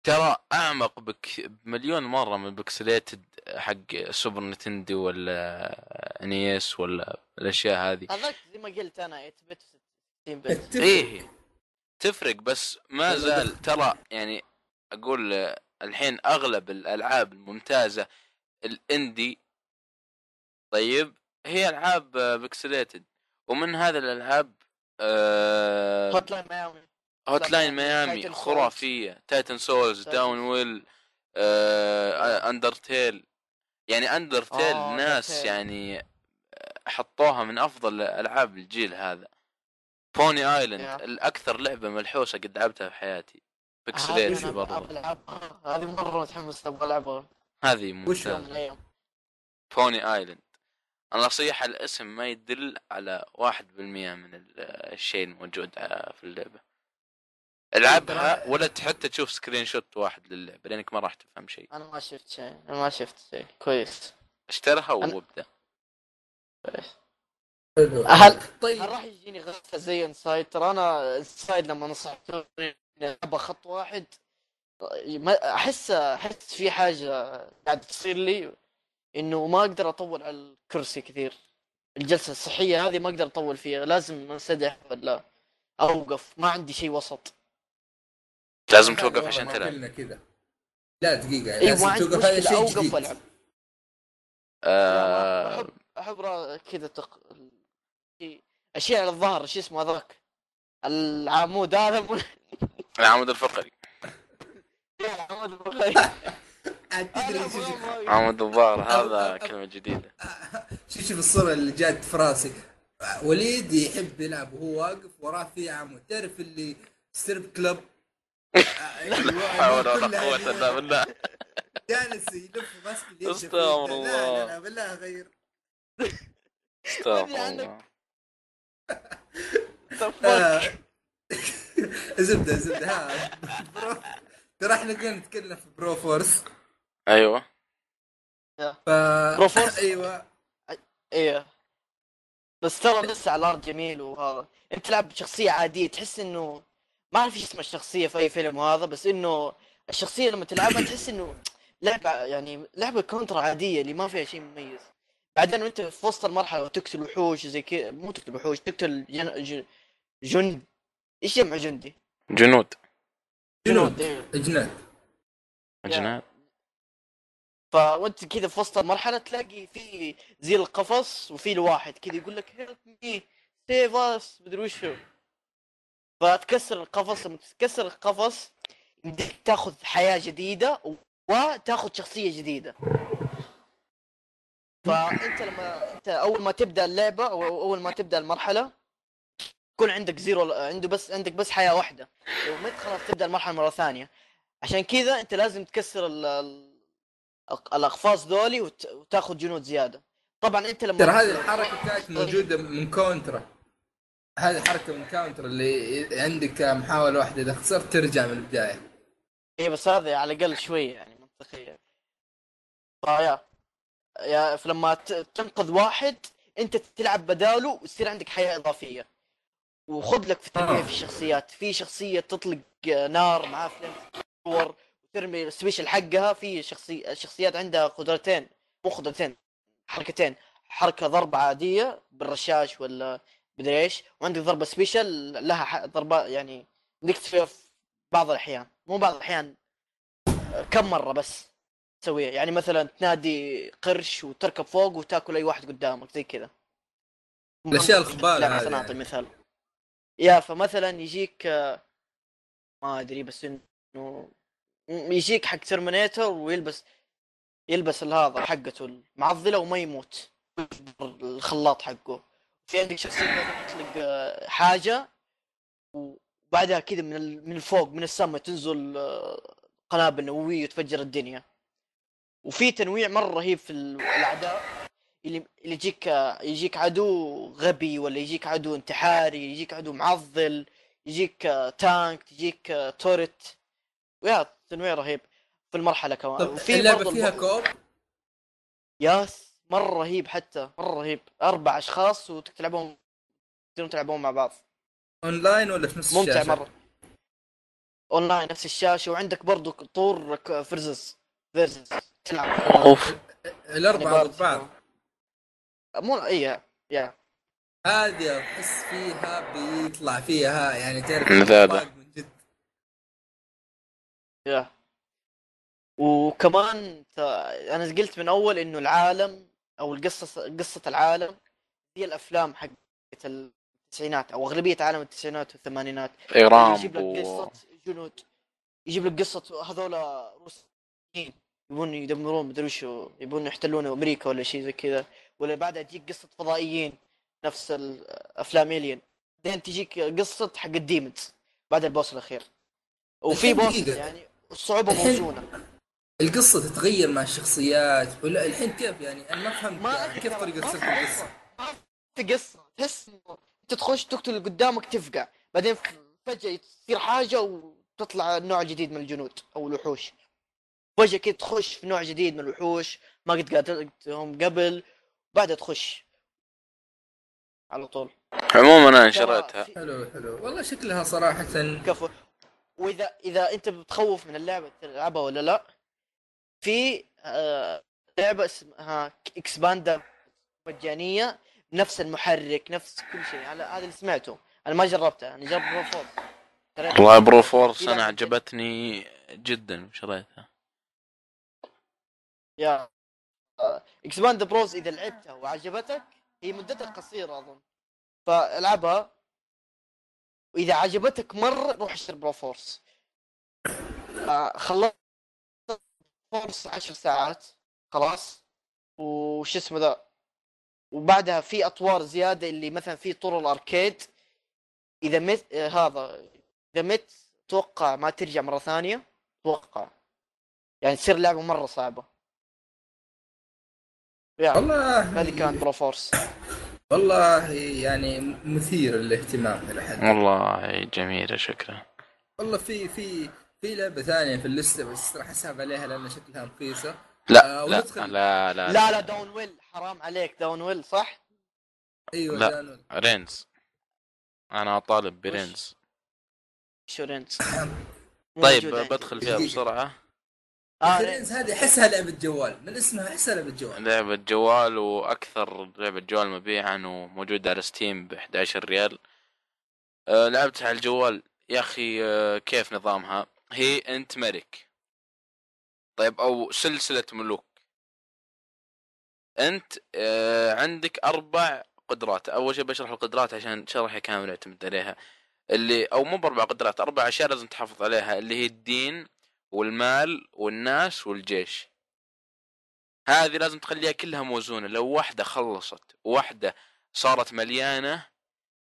ترى أعمق بك بمليون مرة من ال pixelated حق Super Nintendo ولا NES ولا الأشياء هذه. هذاك زي ما قلت أنا 8 bit 60 bit إيه تفرق بس ما زال ترى يعني أقول الحين أغلب الألعاب الممتازة ال indie طيب هي ألعاب pixelated ومن هذه الألعاب آه هوت لاين ميامي هوت لاين ميامي. خرافية. Titan Souls Downwell آه Undertale يعني Undertale آه، ناس Undertale. يعني حطوها من أفضل ألعاب الجيل هذا. Pony Island Yeah. الأكثر لعبة ملحوسة قد لعبتها في حياتي. أنا برضه ألعب- هذه مرة متحمس أبغى ألعبها. هذه ممتازة. Pony Island أنا صيح الاسم ما يدل على واحد بالمية من ال- الشيء الموجود ع- في اللعبة. العبها ولا حتى تشوف screenshot واحد للعبة لأنك ما راح تفهم شيء. أنا ما شفت شيء أنا ما شفت شيء. كويس. اشترها أنا- وابدأ. حلو. هل- طيب. هل راح يجيني غثة زي Inside ترى أنا Inside لما نصحتوني العبها خط واحد ما احس أحس في حاجة قاعدة تصير لي. إنه ما أقدر أطول على الكرسي كثير. الجلسة الصحية هذه ما أقدر أطول فيها لازم أنسدح ولا أوقف ما عندي شيء وسط. لازم توقف عشان تلعب. كذا. لا دقيقة اي لازم عندي توقف. هذا شيء أوقف وألعب. آه. أحب أحب كذا تق... أشياء على الظهر شو اسمه هذاك العمود هذا مو- العمود الفقري. العمود الفقري. تدري عمود الظهر هذا كلمة جديدة. شوف شوف الصورة اللي جات في راسي. وليد يحب يلعب وهو واقف وراه في عمود تعرف اللي ستريب كلب لا حول ولا قوة إلا بالله. جالس يلف ماسك اليد استغفر الله. لا لا بالله غير. استغفر. الله. آه. زبدة زبدة. ها bro ترى إحنا كنا نتكلم في Broforce. أيوه. ف Broforce؟ أيوه. إيه. بس ترى لسه على الأرض جميل وهذا. أنت تلعب بشخصية عادية تحس إنه ما أعرف إيش اسم الشخصية في أي فيلم وهذا بس إنه الشخصية لما تلعبها تحس إنه لعبة يعني لعبة كونترا عادية اللي ما فيها شيء مميز. بعدين وأنت في وسط المرحلة وتقتل وحوش زي كذا مو تقتل وحوش تقتل جن... ج... جند إيش جمع جندي؟ جنود. جنود. إيه. جنود جنود فوانت كذا في وسط المرحلة تلاقي في زي القفص وفي الواحد كذا يقول لك help me save us مدري وش هو فتكسر القفص لما تكسر القفص يمديك تاخذ حياة جديدة وتاخذ شخصية جديدة. فأنت لما أنت أول ما تبدأ اللعبة أو أول ما تبدأ المرحلة يكون عندك zero عنده بس عندك بس حياة واحدة. لو خلاص تبدأ المرحلة مرة ثانية. عشان كذا أنت لازم تكسر ال- الاقفاص ذولي وت- وتاخذ جنود زيادة. طبعا أنت لما ترى هذه الحركة كانت موجودة من كونترا. هذه الحركة من كونترا اللي عندك محاوله واحدة. إذا خسرت ترجع من البداية. إيه بس هذا على الأقل شوية يعني منطقية. فيا يا فلما تنقذ واحد أنت تلعب بداله ويصير عندك حياة إضافية. وخذ لك في التنويع آه. في الشخصيات. في شخصية تطلق نار معاه فليم وترمي السبيشل حقها في شخصي شخصيات عندها قدرتين مو قدرتين حركتين حركة ضربه عادية بالرشاش ولا مدري إيش وعندك ضربة سبيشل لها ح- ضربة يعني تسويها في بعض الأحيان مو بعض الأحيان كم مرة بس تسويها. يعني مثلا تنادي قرش وتركب فوق وتاكل أي واحد قدامك زي كذا. لا هذه مثلا اعطي. مثال يا فمثلا يجيك آه، ما أدري بس إنه يجيك حق ترمينيتر ويلبس يلبس هذا حقته المعضله وما يموت. الخلاط حقه. في عندك شخصية تطلق آه، حاجة وبعدها كذا من من فوق من السماء تنزل آه، قنابل نووية وتفجر الدنيا. وفي تنويع مرة رهيب في ال- الأعداء. اللي يجيك يجيك عدو غبي ولا يجيك عدو انتحاري يجيك عدو معضل يجيك آه، تانك يجيك آه، تورت ويا تنويع رهيب في المرحلة كمان. طب وفي اللعبة فيها كوب؟ ياس مرة رهيب حتى مرة رهيب. أربع أشخاص وتلعبون تقدرون تلعبون مع بعض. أونلاين ولا في نفس ممتع الشاشة؟ مرة. أونلاين نفس الشاشة وعندك برضو طور versus versus تلعب. أوف. الأربعة يعني ضد بعض. مو اي يا. هذه أحس فيها بيطلع فيها يعني تعرف. يا وكمان ت- أنا قلت من أول إنه العالم أو القصة قصة العالم هي الأفلام حقت التسعينات أو أغلبية عالم التسعينات والثمانينات. يجيب لك قصة جنود يجيب لك قصة هذول روسيين يبون يدمرون مدري وشو يبون يحتلون أمريكا ولا شيء زي كذا ولا بعدها تجيك قصة فضائيين نفس أفلام الين بعدين تجيك قصة حق الديمونز بعد البوس الأخير. وفي بوس. يعني الصعوبة الحين- موزونة. القصة تتغير مع الشخصيات ولا الحين كيف يعني؟ أنا ما فهمت ما يعني كيف طريقة ما سرد في القصة؟ قصة. تحس أنت تخش تقتل اللي قدامك تفقع بعدين فجأة تصير حاجة وتطلع نوع جديد من الجنود أو الوحوش. فجأة كده تخش في نوع جديد من الوحوش ما قد قاتلتهم قبل بعدها تخش. على طول. عموما أنا شريتها. حلو حلو. والله شكلها صراحة كفو وإذا إذا أنت بتخوف من اللعبة تلعبها ولا لأ في آه لعبة اسمها Expendabros مجانية نفس المحرك نفس كل شيء. هذا هذا اللي سمعته. أنا ما جربتها أنا جربت Broforce. والله Broforce أنا عجبتني جدا شريتها. يا Expendabros إذا لعبتها وعجبتك هي مدتها قصيرة أظن. فألعبها. وإذا عجبتك مرة روح اشتري Broforce. آه، خلصت Force عشر ساعات خلاص. وش اسمه ذا؟ وبعدها في أطوار زيادة اللي مثلا في طور ال arcade. إذا مت آه، هذا إذا مت أتوقع ما ترجع مرة ثانية أتوقع يعني تصير لعبة مرة صعبة. يعني والله هذه كانت Broforce. والله يعني مثير للاهتمام إلى حد والله جميلة شكرا. والله في في في لعبة ثانية في اللستة بس راح أسحب عليها لأن شكلها رخيصة. لا آه، لا لا لا لا لا. Downwell حرام عليك Downwell صح؟ أيوه لا. Reigns. أنا أطالب ب Reigns. شو Reigns طيب بدخل فيها بسرعة. آه هذه أحسها لعبة جوال. من اسمها أحسها لعبة جوال. لعبة جوال وأكثر لعبة جوال مبيعا وموجودة على Steam ب 11 ريال. أه لعبتها على الجوال. يا أخي أه كيف نظامها؟ هي أنت ملك. طيب أو سلسلة ملوك. أنت أه عندك أربع قدرات. أول شيء بشرح القدرات عشان شرحي كامل يعتمد عليها. اللي أو مو بأربع قدرات أربع أشياء لازم تحافظ عليها اللي هي الدين والمال والناس والجيش. هذه لازم تخليها كلها موزونة. لو واحدة خلصت وواحدة صارت مليانة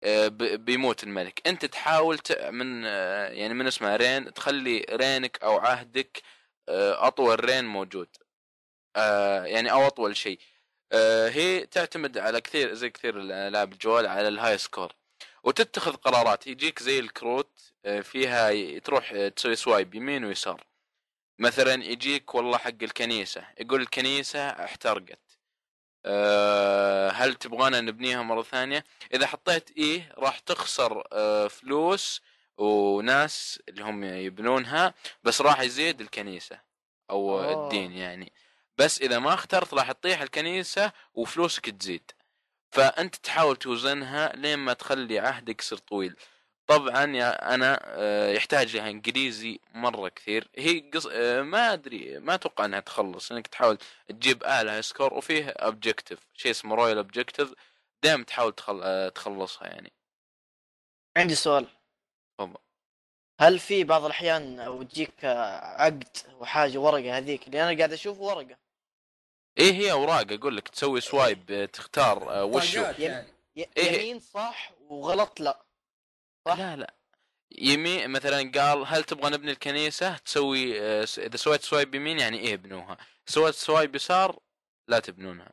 آه، بيموت الملك. أنت تحاول من آه، يعني من اسمها رين تخلي رينك أو عهدك آه، أطول رين موجود. يعني أو أطول شيء. هي تعتمد على كثير زي كثير الألعاب الجوال على ال high score. وتتخذ قرارات. يجيك زي الكروت آه، فيها تروح آه، تسوي swipe يمين ويسار. مثلا يجيك والله حق الكنيسة يقول الكنيسة احترقت. أه هل تبغانا نبنيها مرة ثانية؟ إذا حطيت إيه راح تخسر أه فلوس وناس اللي هم يبنونها بس راح يزيد الكنيسة أو أوه. الدين يعني. بس إذا ما اخترت راح تطيح الكنيسة وفلوسك تزيد. فأنت تحاول توزنها لين ما تخلي عهدك يصير طويل. طبعا يا أنا آه، يحتاج لها إنجليزي مرة كثير. هي قص... آه، ما أدري ما أتوقع إنها تخلص إنك تحاول تجيب أعلى score وفيه objective شيء اسمه royal objective دائما تحاول تخل... آه، تخلصها يعني. عندي سؤال. تفضل. هل في بعض الأحيان أو تجيك عقد وحاجة ورقة هذيك؟ اللي أنا قاعد أشوف ورقة. إيه هي اوراق أقول لك تسوي swipe تختار آه، وش هو. طاقات يعني إيه. يمين صح وغلط لا. صح؟ لا لا. يمين مثلا قال هل تبغى نبني الكنيسة؟ تسوي آه، إذا سويت swipe يمين يعني إيه ابنوها سويت swipe يسار لا تبنونها.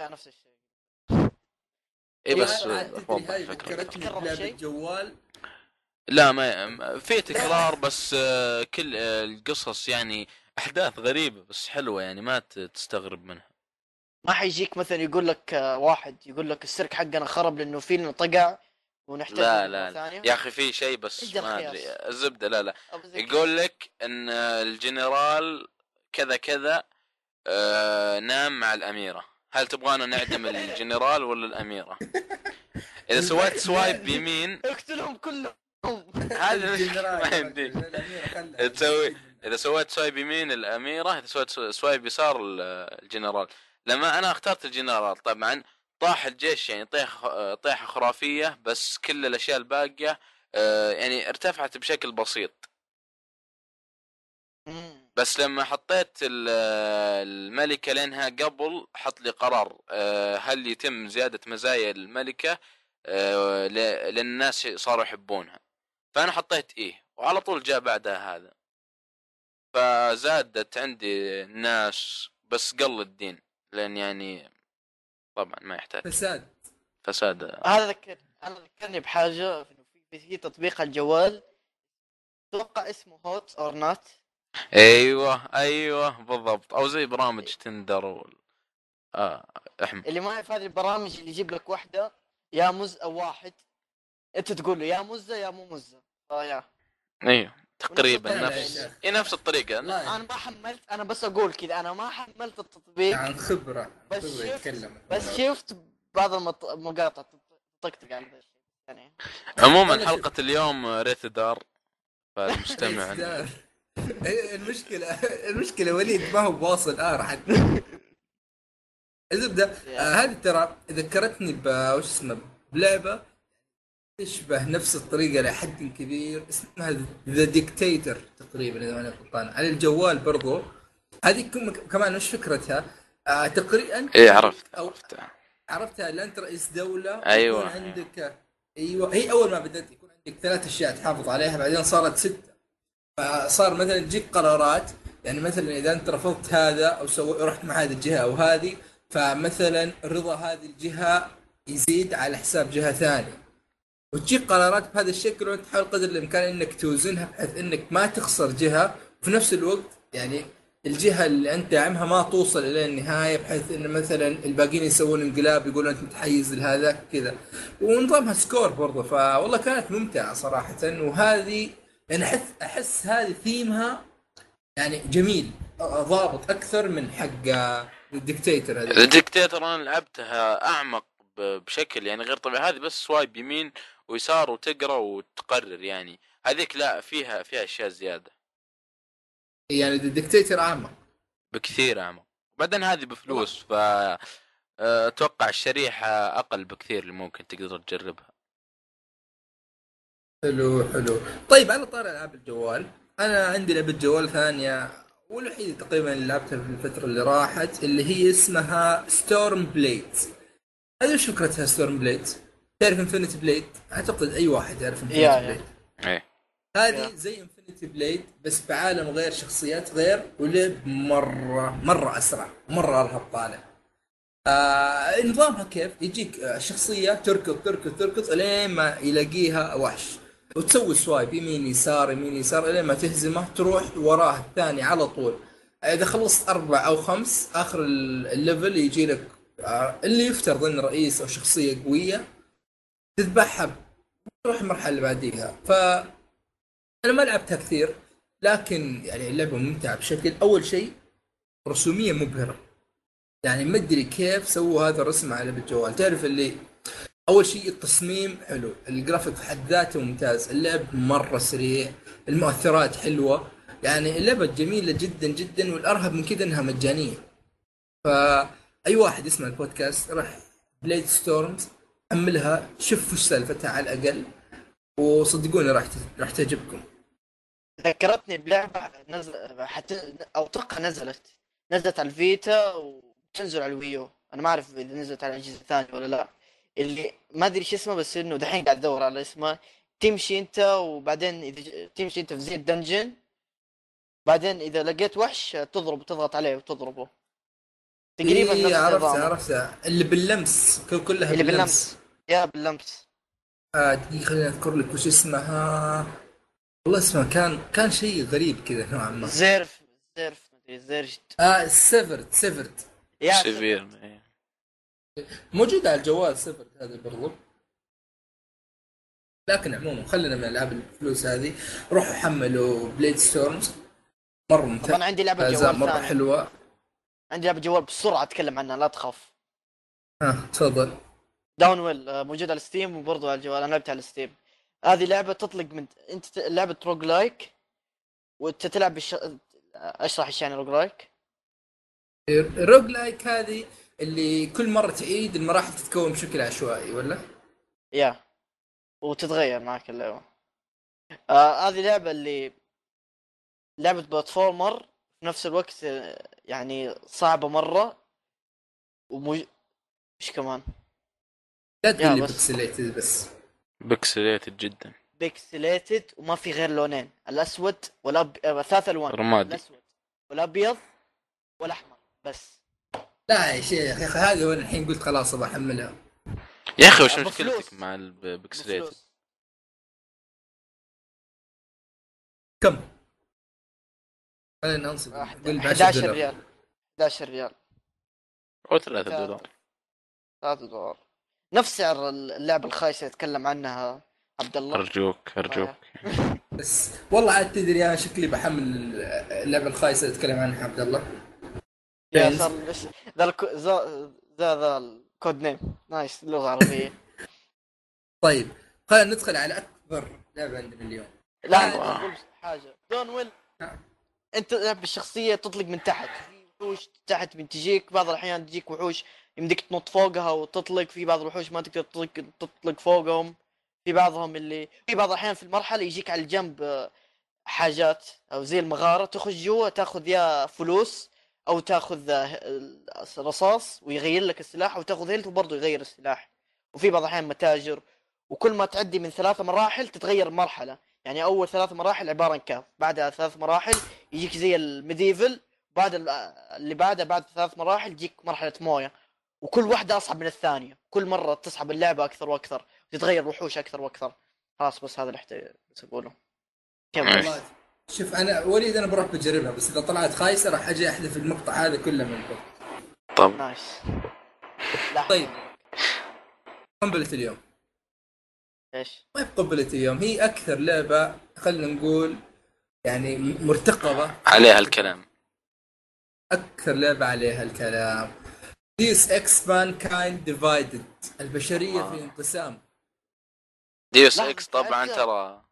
نفس الشيء. إيه هي بس فكرتني بلعبة شيء؟ جوال. لا ما في تكرار بس آه، كل القصص يعني أحداث غريبة بس حلوة يعني ما ت- تستغرب منها ما حيجيك مثلا يقول لك آه، واحد يقول لك السيرك حقنا خرب لأنه فيلم طقع ونحتاج لا لا, لا. يا أخي في شيء بس ما؟ أدري الزبدة لا لا يقول لك إن الجنرال كذا كذا آه، نام مع الأميرة هل تبغانا نعدم الجنرال ولا الأميرة إذا سويت swipe يمين. اقتلهم كلهم هذا الجنرال ما يمديك. تسوي إذا سويت swipe يمين الأميرة إذا سويت swipe يسار ال- الجنرال. لما أنا اخترت الجنرال طبعا طاح الجيش يعني طيح طيحه خرافية بس كل الأشياء الباقية آه، يعني ارتفعت بشكل بسيط. بس لما حطيت ال- الملكة لانها قبل حط لي قرار آه، هل يتم زيادة مزايا الملكة آه، ل- لأن الناس صاروا يحبونها. فأنا حطيت إيه وعلى طول جاء بعدها هذا. فزادت عندي الناس بس قل الدين لأن يعني طبعا ما يحتاج. فساد. فساد. هذا ذكر أنا ذكرني بحاجة إنه في في تطبيق على الجوال. أتوقع اسمه Hot or Not. أيوه أيوه بالضبط. أو زي برامج Tinder وال... آه احمد اللي ما يعرف هذه البرامج اللي يجيب لك واحدة يا مز أو واحد. أنت تقول له يا مزة يا مو مزة. آه يا. أيوه. تقريبا نفس. اي نفس الطريقة. لا، أنا ما حملت أنا بس أقول كذا. أنا ما حملت التطبيق. عن خبرة بس شفت بس شفت بعض المط- المقاطع تطقطق على ذا الشيء يعني. عموما أنا حلقة اليوم ريت دار فالمستمع. المشكلة المشكلة وليد ما هو واصل ار حتى الزبده هذه ترى ذكرتني ب وش اسمه؟ بلعبة تشبه نفس الطريقة لحد كبير اسمها ذا ديكتاتور تقريبا إذا ماني غلطان. على الجوال برضو هذه كم- كمان وش فكرتها؟ آه تقريبا إيه عرفت عرفتها. لا انت رئيس دولة؟ أيوة. يكون عندك أيوه هي أول ما بدأت يكون عندك ثلاث أشياء تحافظ عليها بعدين صارت ستة. فصار مثلا تجيك قرارات يعني مثلا إذا أنت رفضت هذا أو سو... رحت مع هذه الجهة أو هذه فمثلا رضا هذه الجهة يزيد على حساب جهة ثانية. وتجيك قرارات بهذا الشكل وانت تحاول قدر الإمكان إنك توزنها بحيث إنك ما تخسر جهة. وفي نفس الوقت يعني الجهة اللي أنت داعمها ما توصل إلى النهاية بحيث إن مثلا الباقيين يسوون انقلاب يقولون أنت متحيز لهذا كذا. ونظامها score برضه فوالله كانت ممتعة صراحة. وهذه يعني أحس أحس هذه ثيمها يعني جميل ضابط أكثر من حق الديكتاتور هذا. الديكتاتور أنا لعبتها أعمق بشكل يعني غير طبيعي. هذه بس سوايب يمين ويسار وتقرأ وتقرر يعني. هذيك لا فيها فيها أشياء زيادة. يعني الديكتاتور اعمق بكثير أعمق. بعدين هذه بفلوس ف آه، أتوقع الشريحة أقل بكثير اللي ممكن تقدر تجربها. حلو حلو. طيب على طار العاب الجوال. أنا عندي لعبة جوال ثانية والوحيده تقريبا اللي لعبتها في الفترة اللي راحت اللي هي اسمها Storm Blade هذه وش فكرتها Storm Blade تعرف Infinity Blade أعتقد أي واحد يعرف Infinity. Blade إيه. هذه. زي Infinity Blade بس بعالم غير شخصيات غير ولعب مرة مرة أسرع مرة ارهب طالع آه نظامها كيف؟ يجيك آه، شخصية تركض تركض تركض إلين ما يلاقيها وحش. وتسوي swipe يمين يسار يمين يسار إلين ما تهزمه تروح وراه الثاني على طول. إذا خلصت أربع أو خمس آخر ال- ال level يجي لك آه، اللي يفترض انه رئيس أو شخصية قوية تذبحها. تروح المرحلة اللي بعديها. ف أنا ما لعبتها كثير لكن يعني اللعبة ممتعة بشكل أول شيء رسومية مبهرة. يعني ما أدري كيف سووا هذا الرسم على بالجوال تعرف اللي أول شيء التصميم حلو الجرافيك في حد ذاته ممتاز اللعب مرة سريع المؤثرات حلوة. يعني اللعبة جميلة جدا جدا والارهب من كذا إنها مجانية. فاي واحد يسمع البودكاست راح Blade Storms حملها شوف وش سالفتها على الأقل. وصدقوني راح راح تعجبكم. ذكرتني بلعبة نزل حتى أو أتوقع نزلت. نزلت على ال Vita وتنزل على ال Wii U. أنا ما أعرف إذا نزلت على الاجهزه الثانية ولا لا. اللي ما أدري إيش اسمه بس إنه دحين قاعد أدور على اسمه. تمشي أنت وبعدين إذا تمشي أنت في زي ال dungeon. بعدين إذا لقيت وحش تضرب تضغط عليه وتضربه. تقريبا إيه عرفتها عرفتها اللي باللمس كل كلها اللي باللمس. باللمس. yeah باللمس آه دقيقة خليني أذكر لك وش اسمها. والله اسمها كان كان شيء غريب كذا نوعا ما. Severed زيرف مدري Severed. آه Severed Severed. yeah Severed إيه. موجود على الجوال Severed هذا برضو. لكن عموما خلينا من ألعاب الفلوس هذه. روحوا حملوا Blade Storms مرة ممتاز أنا عندي لعبة جوال مرة ثانية. حلوة. عندي لعبة جوال بسرعة أتكلم عنها لا تخاف. ها تفضل. Downwell آه، موجود على Steam وبرضه على الجوال. أنا لعبتها على Steam. هذه لعبة تطلق من أنت لعبة roguelike وانت تلعب بالش... أشرح إيش يعني roguelike؟ ال rogue like هذه اللي كل مرة تعيد المراحل تتكون بشكل عشوائي ولا؟ yeah. وتتغير معك اللعبة. آه هذه لعبة اللي لعبة platformer في نفس الوقت آه، يعني صعبة مرة. ومو إيش كمان؟ لا تقول لي بس. pixelated بس. pixelated جدا. pixelated وما في غير لونين. الأسود والأب... آه، ثلاث ألوان. رمادي. الأسود والابيض والاحمر بس. لا يا شيخ يا أخي هذه وأنا الحين قلت خلاص أبغى أحملها. يا أخي وش. مشكلتك مع ال pixelated بفلوس. كم؟ خلينا ننصب. واحد- قول ب 10 11 دولار. ريال. 11 ريال. أو 3 دولار. 3 دولار. نفس سعر اللعبة الخايسة يتكلم عنها عبد الله ارجوك أرجوك. بس والله عاد تدري أنا شكلي بحمل اللعبة الخايسة اللي تكلم عنها عبد الله yeah. صار بس ذا الكو... ذا ذا ذا ال code name. nice لغه عربيه طيب خلينا ندخل على أكبر لعبة عندنا اليوم. لا آه. حاجة. Downwell نعم. أنت لعب الشخصيه تطلق من تحت. وحوش تحت من تجيك بعض الأحيان تجيك وحوش. يمديك تنط فوقها وتطلق في بعض الوحوش ما تقدر تطلق تطلق فوقهم. في بعضهم اللي في بعض الأحيان في المرحلة يجيك على الجنب آه، حاجات أو زي المغارة تخش جوا تاخذ يا فلوس أو تاخذ آه، رصاص ويغير لك السلاح وتاخذ health وبرضه يغير السلاح. وفي بعض الأحيان متاجر. وكل ما تعدي من ثلاث مراحل تتغير مرحلة. يعني أول ثلاث مراحل عبارة عن كهف. بعدها ثلاث مراحل يجيك زي ال medieval. بعد ال- اللي بعدها بعد ثلاث مراحل تجيك مرحلة موية. وكل واحدة أصعب من الثانية. كل مرة تصعب اللعبة أكثر وأكثر تتغير وحوش أكثر وأكثر. خلاص بس هذا اللي احتاج بس اقوله كمل شوف أنا وليد أنا بروح بجربها بس إذا طلعت خايسة راح أجي أحذف المقطع هذا كله من البوت. طب. nice. لا. طيب. قنبلة اليوم. إيش؟ ما هي قنبلة اليوم؟ هي أكثر لعبة خلينا نقول يعني مرتقبة. عليها الكلام. أكثر لعبة عليها الكلام. Deus Ex Mankind Divided البشرية آه. في انقسام. Deus Ex طبعا. ترى.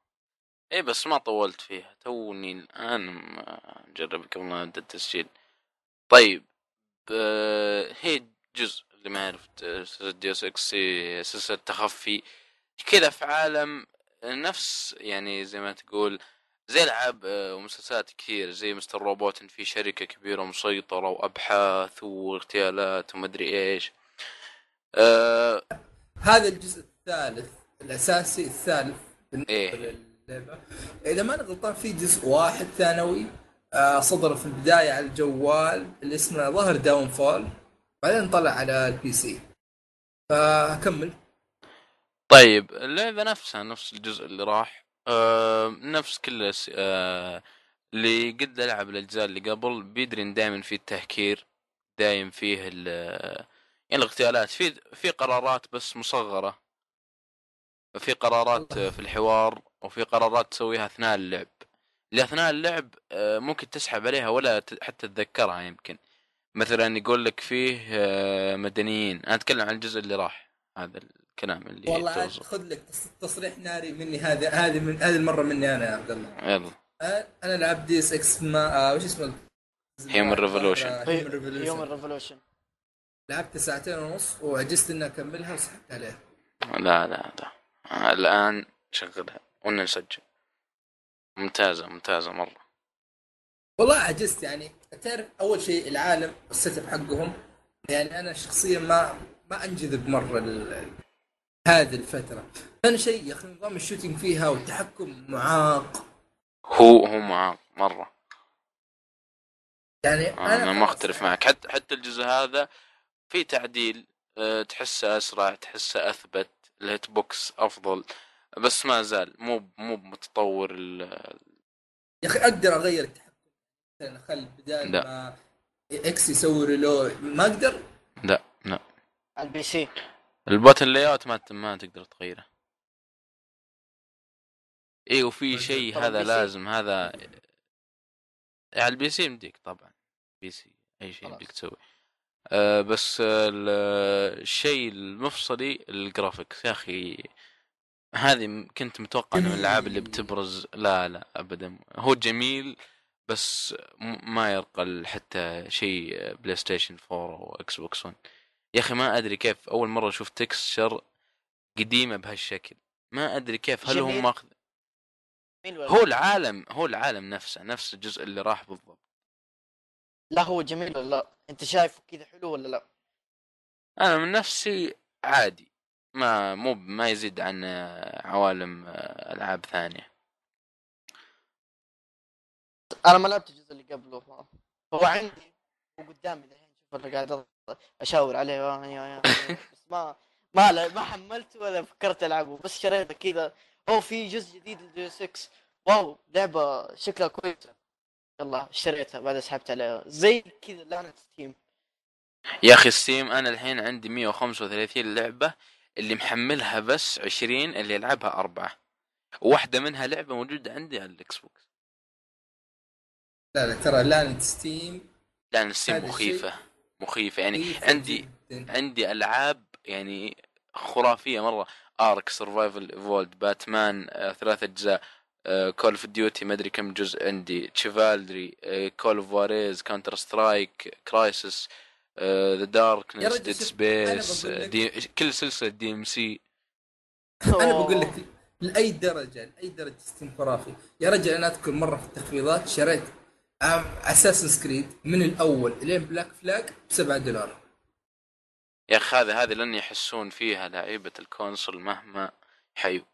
اي بس ما طولت فيها. توني الآن مجرب قبل ما ابدا التسجيل طيب آه، هي جزء اللي ما عرفت Deus Ex هي سلسلة تخفي. كذا في عالم نفس يعني زي ما تقول زي العاب آه، ومسلسلات كثير زي Mr. Robot في شركة كبيرة مسيطرة وأبحاث واغتيالات ومدري إيش. آه هذا الجزء الثالث الأساسي الثالث بالنسبة إيه. للعبة. إذا ما أنا غلطان في جزء واحد ثانوي آه صدر في البداية على الجوال اللي اسمه The Downfall بعدين طلع على ال PC. فكمل طيب اللعبة نفسها نفس الجزء اللي راح. آه نفس كل آه اللي قد لعب الأجزاء اللي قبل بيدري إن دائما في التهكير دايم فيه ال يعني الاغتيالات. في في قرارات بس مصغرة. في قرارات في الحوار وفي قرارات تسويها أثناء اللعب. اللي أثناء اللعب آه ممكن تسحب عليها ولا حتى تتذكرها يمكن. مثلا يقول لك فيه آه مدنيين. أنا أتكلم عن الجزء اللي راح هذا الكلام اللي والله. خذ لك تص- تصريح ناري مني هذا هذه من هذه المره مني أنا يا عبد الله. يلا. آه، أنا لعبت Deus Ex ما آه وش اسمه؟ Human Revolution. Human Revolution لعبت ساعتين ونص وعجزت إني أكملها وسحبت عليها. لا لا لا. الآن شغلها ونا نسجل. ممتازة ممتازة مرة. والله عجزت يعني. تعرف أول شيء العالم ال setup حقهم يعني أنا شخصيا ما ما أنجذب مرة ل- هذه الفترة. ثاني شيء يا أخي نظام ال shooting فيها والتحكم معاق. هو هو معاق مرة. يعني أنا أنا ما خلاص أختلف يعني معك. حتى حتى الجزء هذا في تعديل أه، تحسه أسرع تحسه أثبت ال hit box أفضل. بس ما زال مو مو متطور ال- يا أخي أقدر أغير التحكم. مثلا أخلي بدال لا. ما X يسوي reload ما أقدر؟ لا لا. ال PC. ال button layout ما ما تقدر تغيره اي وفي شيء هذا. لازم هذا على ال PC يمديك طبعا PC أي شيء. يمديك تسوي أه بس ال- الشيء المفصلي ال graphics يا أخي هذه كنت متوقع إنه من الألعاب اللي. بتبرز لا لا ابدا هو جميل بس ما يرقى حتى شيء بلاي ستيشن 4 أو إكس بوكس 1 يا أخي ما أدري كيف أول مرة أشوف texture قديمة بهالشكل. ما أدري كيف هل هم. ماخذ؟ هو؟ العالم هو العالم نفسه نفس الجزء اللي راح بالضبط. لا هو جميل ولا لا أنت شايفه كذا حلو ولا لا؟ أنا من نفسي عادي. ما مو ما يزيد عن آه، عوالم آه، ألعاب ثانية. أنا ما لعبت الجزء اللي قبله. هو عندي وقدامي أنا قاعد أشاور عليه يا- يا- يا- بس ما ما لا- ما حملته ولا فكرت ألعبه بس شريته كذا. هو في جزء جديد للجي 6 wow لعبة شكلها كويسة. يلا اشتريتها بعد سحبت عليها. زي كذا لعنة ستيم. يا أخي ستيم أنا الحين عندي 135 لعبة اللي محملها بس 20 اللي يلعبها أربعة. واحدة منها لعبة موجودة عندي على الإكس بوكس. لا لا ترى لعنة ستيم لأن ستيم مخيفة. مخيفة. يعني مخيفة عندي جداً. عندي ألعاب يعني خرافية مرة. Ark Survival Evolved باتمان آه، ثلاث أجزاء Call of Duty ما أدري كم جزء عندي Chivalry Call of Warriors Counter Strike Crysis The Darkness Dead Space أنا بقول لك- كل سلسلة DMC أنا بقول لك لأي درجة لأي درجة ستيم خرافي يا رجل أنا أذكر مرة في التخفيضات شريت Assassin's Creed من الأول لين Black Flag ب 7 دولار. يا أخي هذا هذه لن يحسون فيها لعيبة ال console مهما حيوا.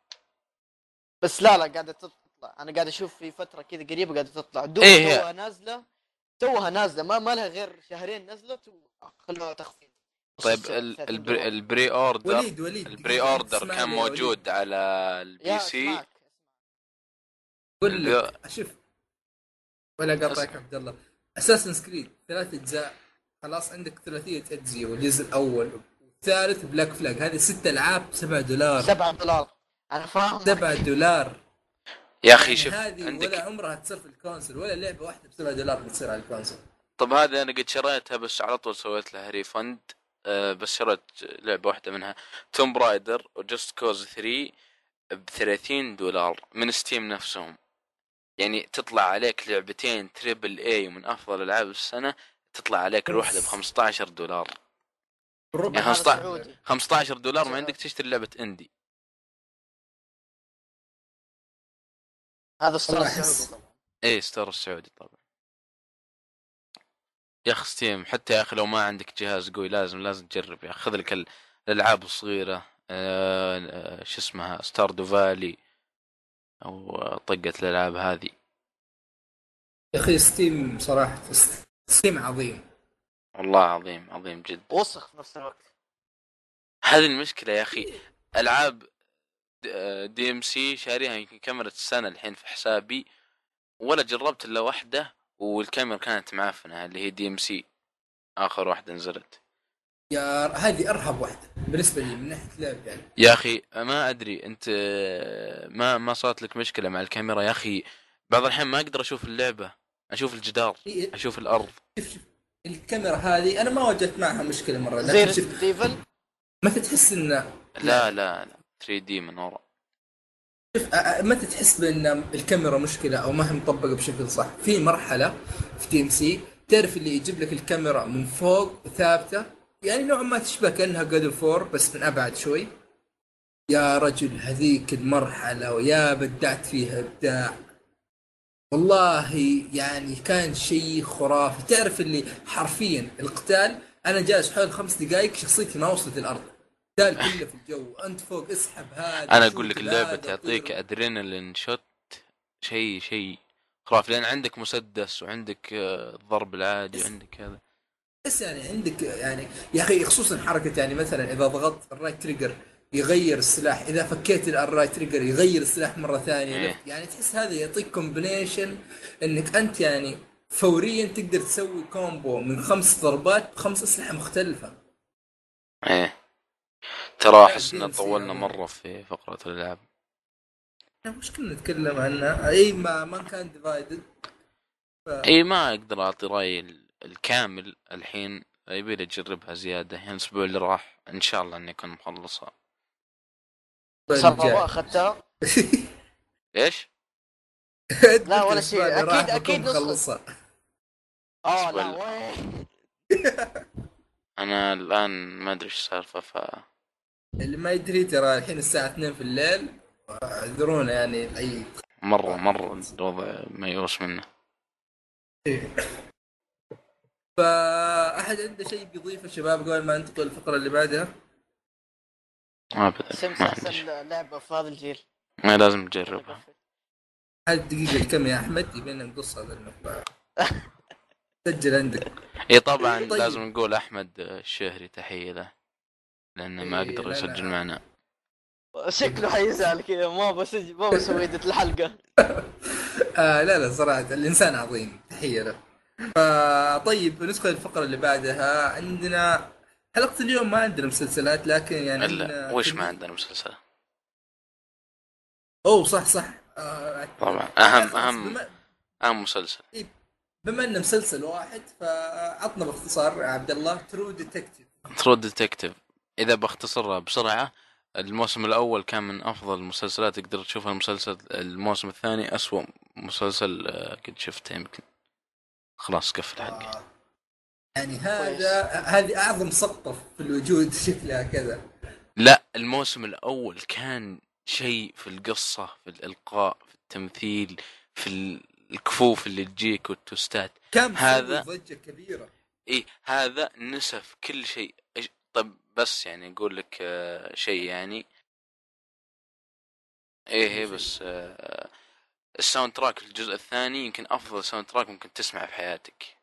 بس لا لا قاعدة تطلع. أنا قاعد أشوف في فترة كذا قريبة قاعدة تطلع. دوب إيه هي. توها نازله توها نازلة. ما ما لها غير شهرين نزلت وخلوها تخفيض. طيب السعر، ال- 30 ال pre. ال pre-order وليد وليد. ال pre-order كان يا وليد. موجود على ال PC أقول لك شوف ولا قاطعك عبد الله. Assassin's Creed ثلاث أجزاء. خلاص عندك ثلاثية أجزاء والجزء الأول والثالث Black Flag هذه ست ألعاب 7 دولار. 7 دولار. أنا فاهم 7 دولار. يا أخي يعني شوف هذه ولا عندك عمرها تصير في ال console ولا لعبة واحدة ب 7 دولار بتصير على ال console. طب هذا أنا قد شريتها بس على طول سويت لها refund أه بس شريت لعبة واحدة منها. Tomb Raider و Just Cause 3 ب 30 دولار من ستيم نفسهم. يعني تطلع عليك لعبتين triple A من أفضل ألعاب السنة تطلع عليك الواحدة ب 15 دولار. بالربع يعني هذا 15 سعودي. 15 دولار ما عندك تشتري لعبة indie. هذا السعودي طبعا. إيه store السعودي طبعا. يا أخي ستيم حتى يا أخي لو ما عندك جهاز قوي لازم لازم تجرب. يا أخي خذ لك ال- الألعاب الصغيرة آه آه، شو اسمها Stardew Valley أو طقة الألعاب هذه. يا أخي ستيم صراحة ستيم عظيم. والله عظيم عظيم جدا وسخ في نفس الوقت. هذه المشكلة يا أخي. ألعاب DMC شاريها يمكن كاميرا السنة الحين في حسابي. ولا جربت إلا واحدة والكاميرا كانت معفنة اللي هي DMC آخر واحدة نزلت. يا هذه أرهب واحدة بالنسبة لي من ناحية لعب يعني. يا أخي ما أدري أنت ما ما صارت لك مشكلة مع الكاميرا؟ يا أخي بعض الأحيان ما أقدر أشوف اللعبة أشوف الجدار أشوف الأرض. شوف شوف الكاميرا هذه أنا ما واجهت معها مشكلة مرة. زي لكن شوف Resident Evil متى تحس ان لا لا لا 3D من ورا. شوف متى تحس بإن الكاميرا مشكلة أو ما هي مطبقة بشكل صح. في مرحلة في DMC تعرف اللي يجيب لك الكاميرا من فوق ثابتة يعني نوعا ما تشبه كأنها God of War بس من أبعد شوي. يا رجل هذيك المرحلة ويا بدعت فيها إبداع. والله يعني كان شيء خرافي. تعرف اللي حرفيا القتال أنا جالس حول خمس دقائق شخصيتي ما وصلت الأرض. القتال كله في الجو. أنت فوق اسحب هذا أنا أقول لك اللعبة تعطيك. adrenaline shot شيء شيء خرافي. لأن عندك مسدس وعندك آه، الضرب العادي وعندك هذا. بس يعني عندك يعني يا أخي خصوصا حركة يعني مثلا إذا ضغطت ال right trigger يغير السلاح إذا فكيت ال right trigger يغير السلاح مرة ثانية إيه. يعني تحس هذا يعطيك combination إنك أنت يعني فوريا تقدر تسوي combo من خمس ضربات بخمس أسلحة مختلفة. إيه. ترى أحس إن طولنا عظيم. مرة في فقرة الالعاب مش كنا نتكلم عنها. أي ما ما كان divided اي ما أقدر أعطي رايي ال- الكامل الحين يبي لي أجربها زيادة. يعني الأسبوع اللي راح إن شاء الله إني أكون مخلصها. صار ما أخذتها؟ إيش؟ لا، ولا شيء. أكيد- أكيد نسخة. خلصها آه لا وين؟ أنا الآن ما أدري إيش السالفه ف اللي ما يدري ترى الحين الساعة 2 في الليل. اعذرونا يعني اي مره مرة الوضع ميؤوس منه. فأحد عنده شيء بيضيفه شباب قبل ما ننتقل للفقرة اللي بعدها؟ ما ابدا سيمس ما احسن. لعبة في هذا الجيل. ما لازم تجربها. هل دقيقة كم يا أحمد؟ يبينا نقص هذا المقطع. سجل عندك. اي طبعا طيب. لازم نقول أحمد الشهري تحية له لأنه ما إيه، قدر لا، يسجل لا. معنا. شكله حيزعل كذا ما بسجل ما بسوي الحلقة. آه لا لا صراحة الإنسان عظيم. تحية له. طيب ندخل الفقرة اللي بعدها عندنا حلقة اليوم ما عندنا مسلسلات لكن يعني إلا وش. ما عندنا مسلسل أوه صح صح. آه طبعا. أهم أهم بما, أهم مسلسل. بما إنه مسلسل واحد فعطنا باختصار عبد الله True Detective True Detective إذا بختصرها بسرعة الموسم الأول كان من أفضل المسلسلات تقدر تشوفها المسلسل الموسم الثاني أسوأ مسلسل آه، قد شفته يمكن. خلاص قفل حقي. آه. يعني هذا هذه أعظم سقطة في الوجود شكلها كذا. لا الموسم الأول كان شيء في القصة في الإلقاء في التمثيل في ال- الكفوف اللي تجيك والتوستات. كان هذا- ضجة كبيرة. إيه هذا نسف كل شيء. طب بس يعني أقول لك آه، شيء يعني. إيه إيه. بس آه، ال soundtrack الجزء الثاني يمكن أفضل soundtrack ممكن تسمعه في حياتك.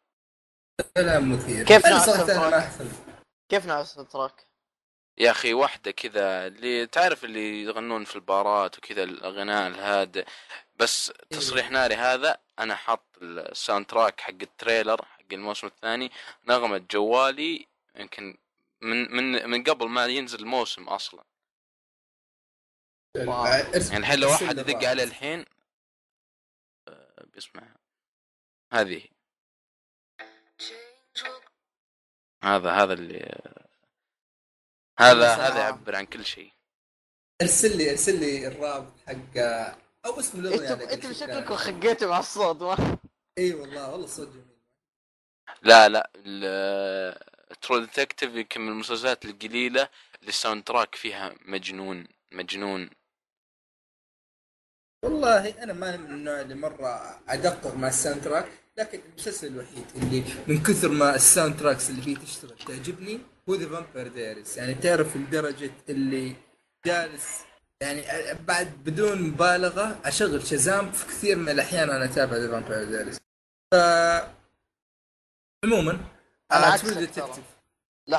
كلام مثير. كيف نوع ال soundtrack؟ كيف نوع ال track؟ يا أخي واحدة كذا اللي تعرف اللي يغنون في البارات وكذا الأغناء الهادئ. بس تصريح ناري هذا أنا حاط ال soundtrack حق ال trailer حق الموسم الثاني. نغمة جوالي يمكن من من من قبل ما ينزل الموسم أصلا. واو. يعني الحين لو واحد يدق. عليه الحين. بيسمعها هذه. هذا هذا اللي هذا. هذا يعبر عن كل شيء. ارسل لي ارسل لي الرابط حق أو اسم الاغنيه انت انت شكلك خقيتوا مع الصوت ما. إي والله والله صوت جميل. لا لا True Detective يمكن من المسلسلات القليلة اللي ال soundtrack فيها مجنون مجنون. والله أنا ما من النوع اللي مرة أدقق مع ال soundtrack لكن المسلسل الوحيد اللي من كثر ما ال soundtracks اللي فيه تشتغل تعجبني هو The Vampire Diaries يعني تعرف لدرجه اللي جالس يعني بعد بدون مبالغة أشغل Shazam في كثير من الأحيان أنا أتابع The Vampire Diaries ف عموما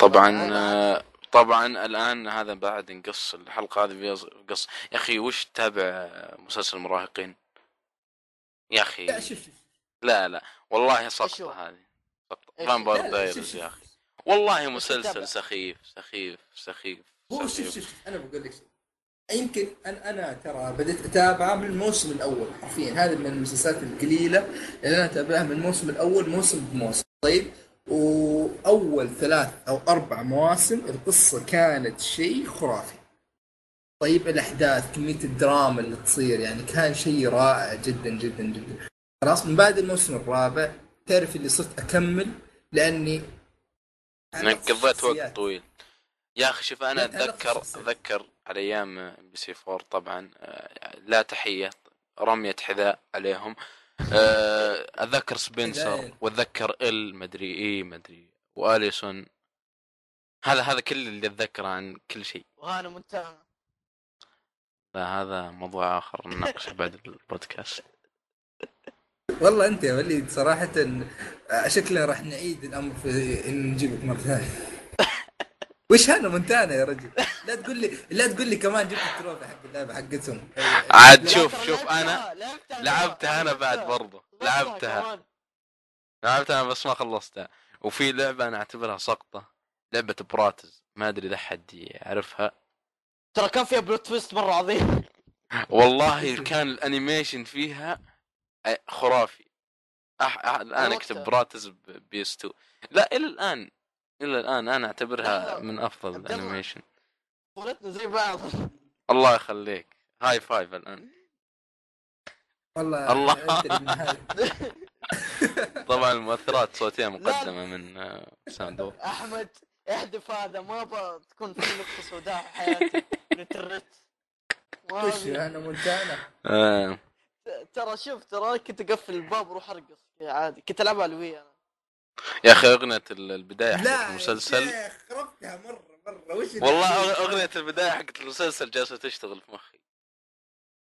طبعا آه، طبعا الآن هذا بعد نقص الحلقة هذه بيز- قص يا أخي وش تتابع مسلسل مراهقين يا أخي. لا شوف لا لا. والله؟ سقطة هذه. سقطة. لا، دايرز يا. أخي. والله؟ مسلسل سخيف سخيف سخيف هو شوف شوف أنا بقول لك شيء يمكن أنا أنا ترى بديت أتابعه من الموسم الأول حرفيا. هذا من المسلسلات القليلة اللي أنا أتابعها من الموسم الأول موسم بموسم. طيب وأول ثلاث أو أربع مواسم القصة كانت شيء خرافي طيب الأحداث كمية الدراما اللي تصير يعني كان شيء رائع جدا جدا جدا خلاص من بعد الموسم الرابع تعرف اللي صرت أكمل لأني إنك قضيت وقت. طويل يا أخي شوف أنا أتذكر. أتذكر على أيام بي سي 4 طبعا آه، لا تحية رمية حذاء عليهم اتذكر سبنسر حذاء. واتذكر إل مدري إيه مدري وأليسون هذا هذا كل اللي أتذكره عن كل شيء وهانا منتهى لا هذا موضوع آخر نناقشه بعد البودكاست والله أنت يا وليد صراحة آه، شكلنا راح نعيد الأمر في نجيبك مرة ثانية. وش هذا مونتانا يا رجل؟ لا تقول لي لا تقول لي كمان جبت ال trophy حق اللعبة حقتهم. عاد شوف شوف أنا لعبتها أنا بعد. برضه. لعبتها. لعبتها أنا بس ما خلصتها. وفي لعبة أنا أعتبرها سقطة لعبة Bratz. ما أدري إذا حد يعرفها. ترى كان فيها plot twist مرة عظيم. والله كان ال animation فيها خرافي. أح... أح... الآن. أكتب Bratz PS 2 لا إلى الآن إلى الآن أنا أعتبرها من أفضل. الأنيميشن طولتنا زي بعض الله يخليك هاي فايف الآن والله الله. طبعا المؤثرات الصوتيه لا. مقدمة من آه، ساوند وور. أحمد احذف هذا ما أبغى تكون في نقطة سوداء في حياتي ما وش. أنا مونتانا؟ آه، ترى شوف ترى كنت أقفل الباب وأروح أرقص عادي كنت العبها على الوي أنا يا أخي أغنية البداية حقت لا المسلسل. يا شيخ خربتها مرة مرة. وش والله أغنية البداية حقت المسلسل جالسة تشتغل في مخي.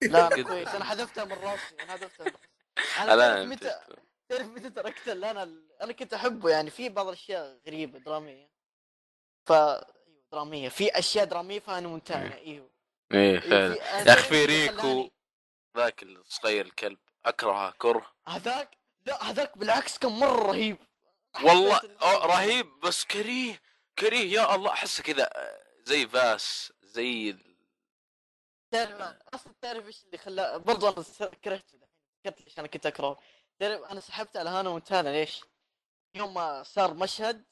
لا أنا كويس. أنا حذفتها من راسي أنا حذفتها من راسي. الان أنا متى تعرف متى تركت اللي أنا أنا كنت أحبه يعني. في بعض الأشياء غريبة درامية. ف أيوه درامية. في أشياء درامية فأنا منتهيه أيوه. إيه إيه، فعلا. يا أخي في ريكو ذاك الصغير الكلب أكرهه كره. هذاك؟ لا هذاك بالعكس كان مرة رهيب. والله أوه رهيب. بس كريه كريه. يا الله احسه كذا آه، زي فاس زي ال- تعرف أصلا تعرف إيش اللي خلاه برضو أنا كرهته دحين فكرت ليش أنا كنت أكرهه. تعرف أنا سحبت على هانا مونتانا ليش؟ يوم ما صار مشهد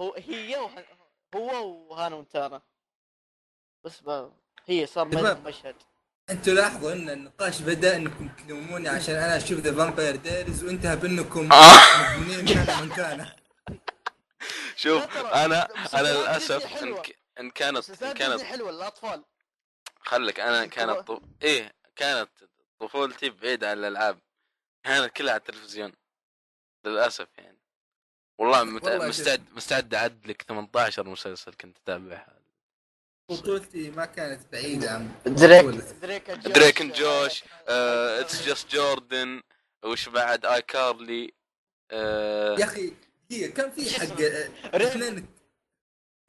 هو هي وه... هو وهانا مونتانا. بس ب... هي صار مشهد. أنتوا لاحظوا ان النقاش بدأ انكم تلوموني عشان أنا أشوف The Vampire Diaries وانتهى بانكم آه. هذا من كان. شوف أنا أنا للأسف إن إن كانت إن كانت حلوة للاطفال خلك أنا كانت طف... إيه كانت طفولتي بعيدة عن الألعاب. كانت كلها على التلفزيون. للأسف يعني. والله, مت... والله. مستعد مستعد اعد لك 18 مسلسل كنت أتابعها. طفولتي ما كانت بعيدة عن دريك. دريك جوش. دريك اند جوش. آه، اتس جاست جوردن وش بعد؟ اي كارلي يا أخي هي كان في حق؟ اثنين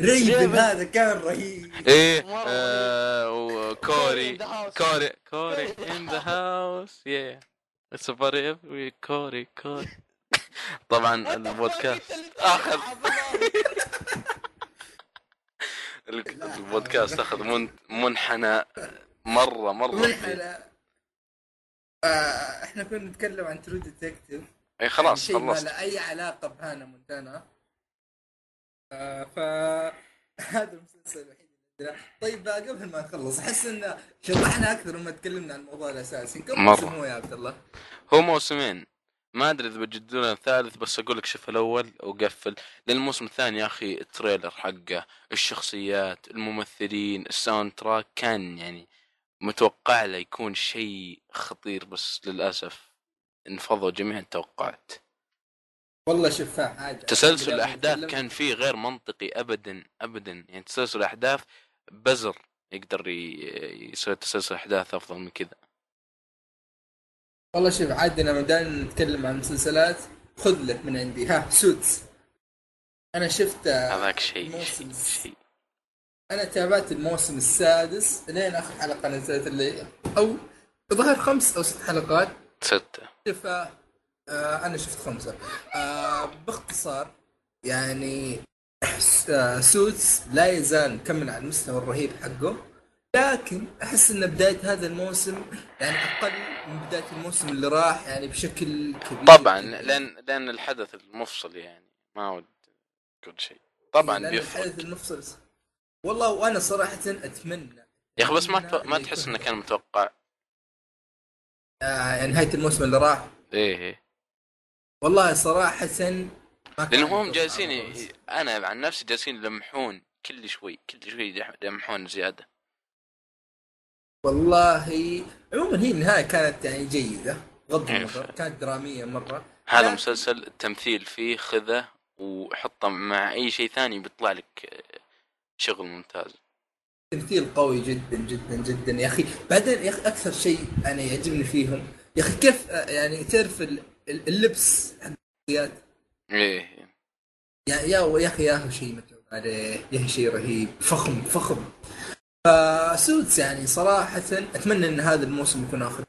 ريفن ريفن. هذا كان رهيب. إيه آه، وكوري in the house. كوري كوري ان ذا هاوس يا اتس كوري كوري طبعا البودكاست. اخذ البودكاست أخذ من- منحنى مره مرة من على آه إحنا كنا نتكلم عن True Detective إي خلاص ما خلصت. له أي علاقة ب Hannah Montana. آه ف هذا المسلسل الوحيد. طيب قبل ما نخلص أحس إن شطحنا أكثر لما تكلمنا عن الموضوع الأساسي. كم. موسم هو يا عبد الله؟ هو موسمين. ما أدري إذا بيجددون الثالث بس أقول لك شوف الأول وقفل. لأن الموسم الثاني يا أخي ال trailer حقه الشخصيات الممثلين ال soundtrack كان يعني متوقع له يكون شيء خطير بس للأسف انفضوا جميع التوقعات. والله شوف حاجة تسلسل الأحداث كان فيه غير منطقي ابدا ابدا. يعني تسلسل الأحداث بزر يقدر يسوي تسلسل أحداث أفضل من كذا. والله شوف عادنا ما دام نتكلم عن مسلسلات خذ لك من عندي. ها Suits. أنا شفت آه، هذاك شيء شيء أنا تابعت الموسم السادس لين آخر حلقة نزلت اللي أو ظهر خمس أو ست حلقات. ستة. شوف آه آه، أنا شفت خمسة. آه باختصار يعني آه، Suits لا يزال مكمل على المستوى الرهيب حقه. لكن أحس إن بداية هذا الموسم يعني أقل من بداية الموسم اللي راح يعني بشكل كبير. طبعا. لأن لأن الحدث المفصل يعني ما ود كل شيء. طبعا لأن بيفرق. الحدث المفصل والله وأنا صراحة أتمنى يا أخي بس ما تف... ما تحس إنه كان متوقع؟ آه نهاية الموسم اللي راح. إيه إيه. والله صراحة لأنهم هم جالسين أنا عن نفسي جالسين يلمحون كل شوي كل شوي يلمحون زيادة. والله عموما هي النهاية كانت يعني جيدة بغض إيه، النظر كانت درامية مرة. هذا لا. مسلسل التمثيل فيه خذة وحطه مع أي شيء ثاني بيطلع لك آه، شغل ممتاز. تمثيل قوي جدا جدا جدا يا أخي. بعدين يا أخي أكثر شيء أنا يعجبني فيهم يا أخي كيف آه، يعني تعرف ال- ال- اللبس حق الشخصيات إيه. يا يا يا أخي يا هو شيء متعوب عليه يا أخي شيء رهيب فخم فخم. فسوتس يعني صراحة أتمنى إن هذا الموسم يكون آخر.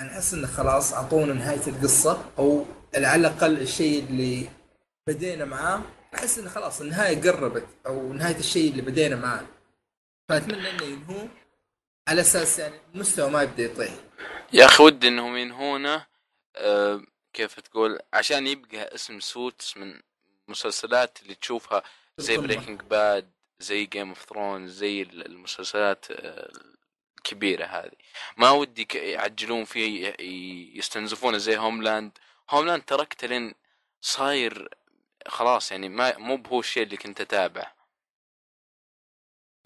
أنا أحس انه خلاص أعطونا نهاية القصة أو على الأقل الشيء اللي بدينا معاه. أحس انه خلاص النهاية قربت أو نهاية الشيء اللي بدينا معاه. فأتمنى إنه ينهوه على أساس يعني المستوى ما يبدأ يطيح. يا أخي ودي إنهم ينهونه. آه كيف تقول؟ عشان يبقى اسم Suits من المسلسلات اللي تشوفها زي. Breaking Bad زي Game of Thrones زي ال- المسلسلات آه، الكبيرة هذه. ما ودي يعجلون فيه يستنزفونه زي Homeland Homeland تركته لين صاير خلاص يعني ما مو بهو الشيء اللي كنت أتابعه.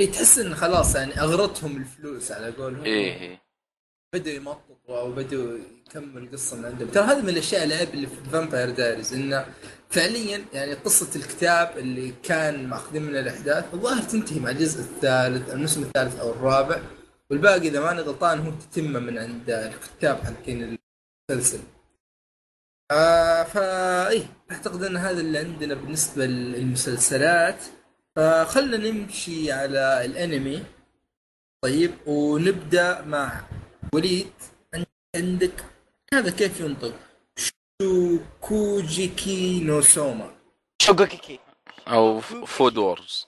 إيه، تحس انه خلاص يعني أغرتهم الفلوس على قولهم. إيه. بدأوا يمططوا أو بدأوا يكملوا القصة من عندهم ترى هذا من الأشياء العيب اللي في Vampire Diaries انه فعليا يعني قصة الكتاب اللي كان مأخذين من الأحداث الظاهر تنتهي مع الجزء الثالث الموسم الثالث أو الرابع والباقي إذا ماني غلطان هو تتمة من عند الكتاب حقين المسلسل. آه فا إيه أعتقد إن هذا اللي عندنا بالنسبة للمسلسلات. فخلنا نمشي على الأنمي. طيب ونبدأ مع وليد عن- عندك هذا كيف ينطق Shokugeki no Soma Shokugeki أو فود وورز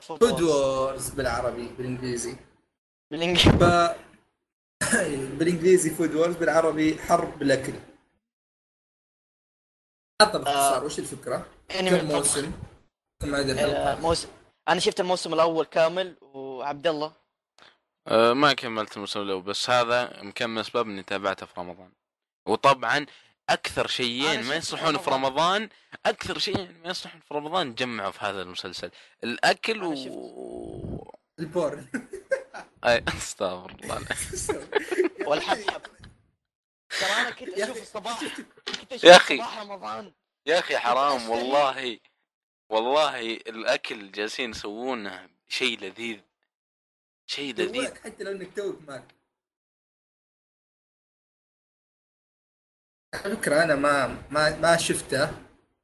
فود وورز بالعربي بالإنجليزي بالإنجليزي ف بالإنجليزي Food Wars بالعربي حرب الاكل حتى باختصار آه. وش الفكرة؟ انمي كم. موسم؟ كم عدد؟ موسم أنا شفت الموسم الأول كامل وعبد الله أه ما كملت الموسم الأول بس هذا يمكن من أسباب إني تابعته في رمضان وطبعا أكثر شيئين ما يصلحون في رمضان. أكثر شيئين ما يصلحون في رمضان جمعوا في هذا المسلسل الأكل. و البورن أي أستغفر الله والحبحب ترى أنا كنت أشوف. الصباح كنت أشوف يا. صباح رمضان يا أخي حرام. والله والله الأكل جالسين يسوونه شيء لذيذ شيء لذيذ حتى لو إنك توك ماك على فكرة أنا ما ما ما شفته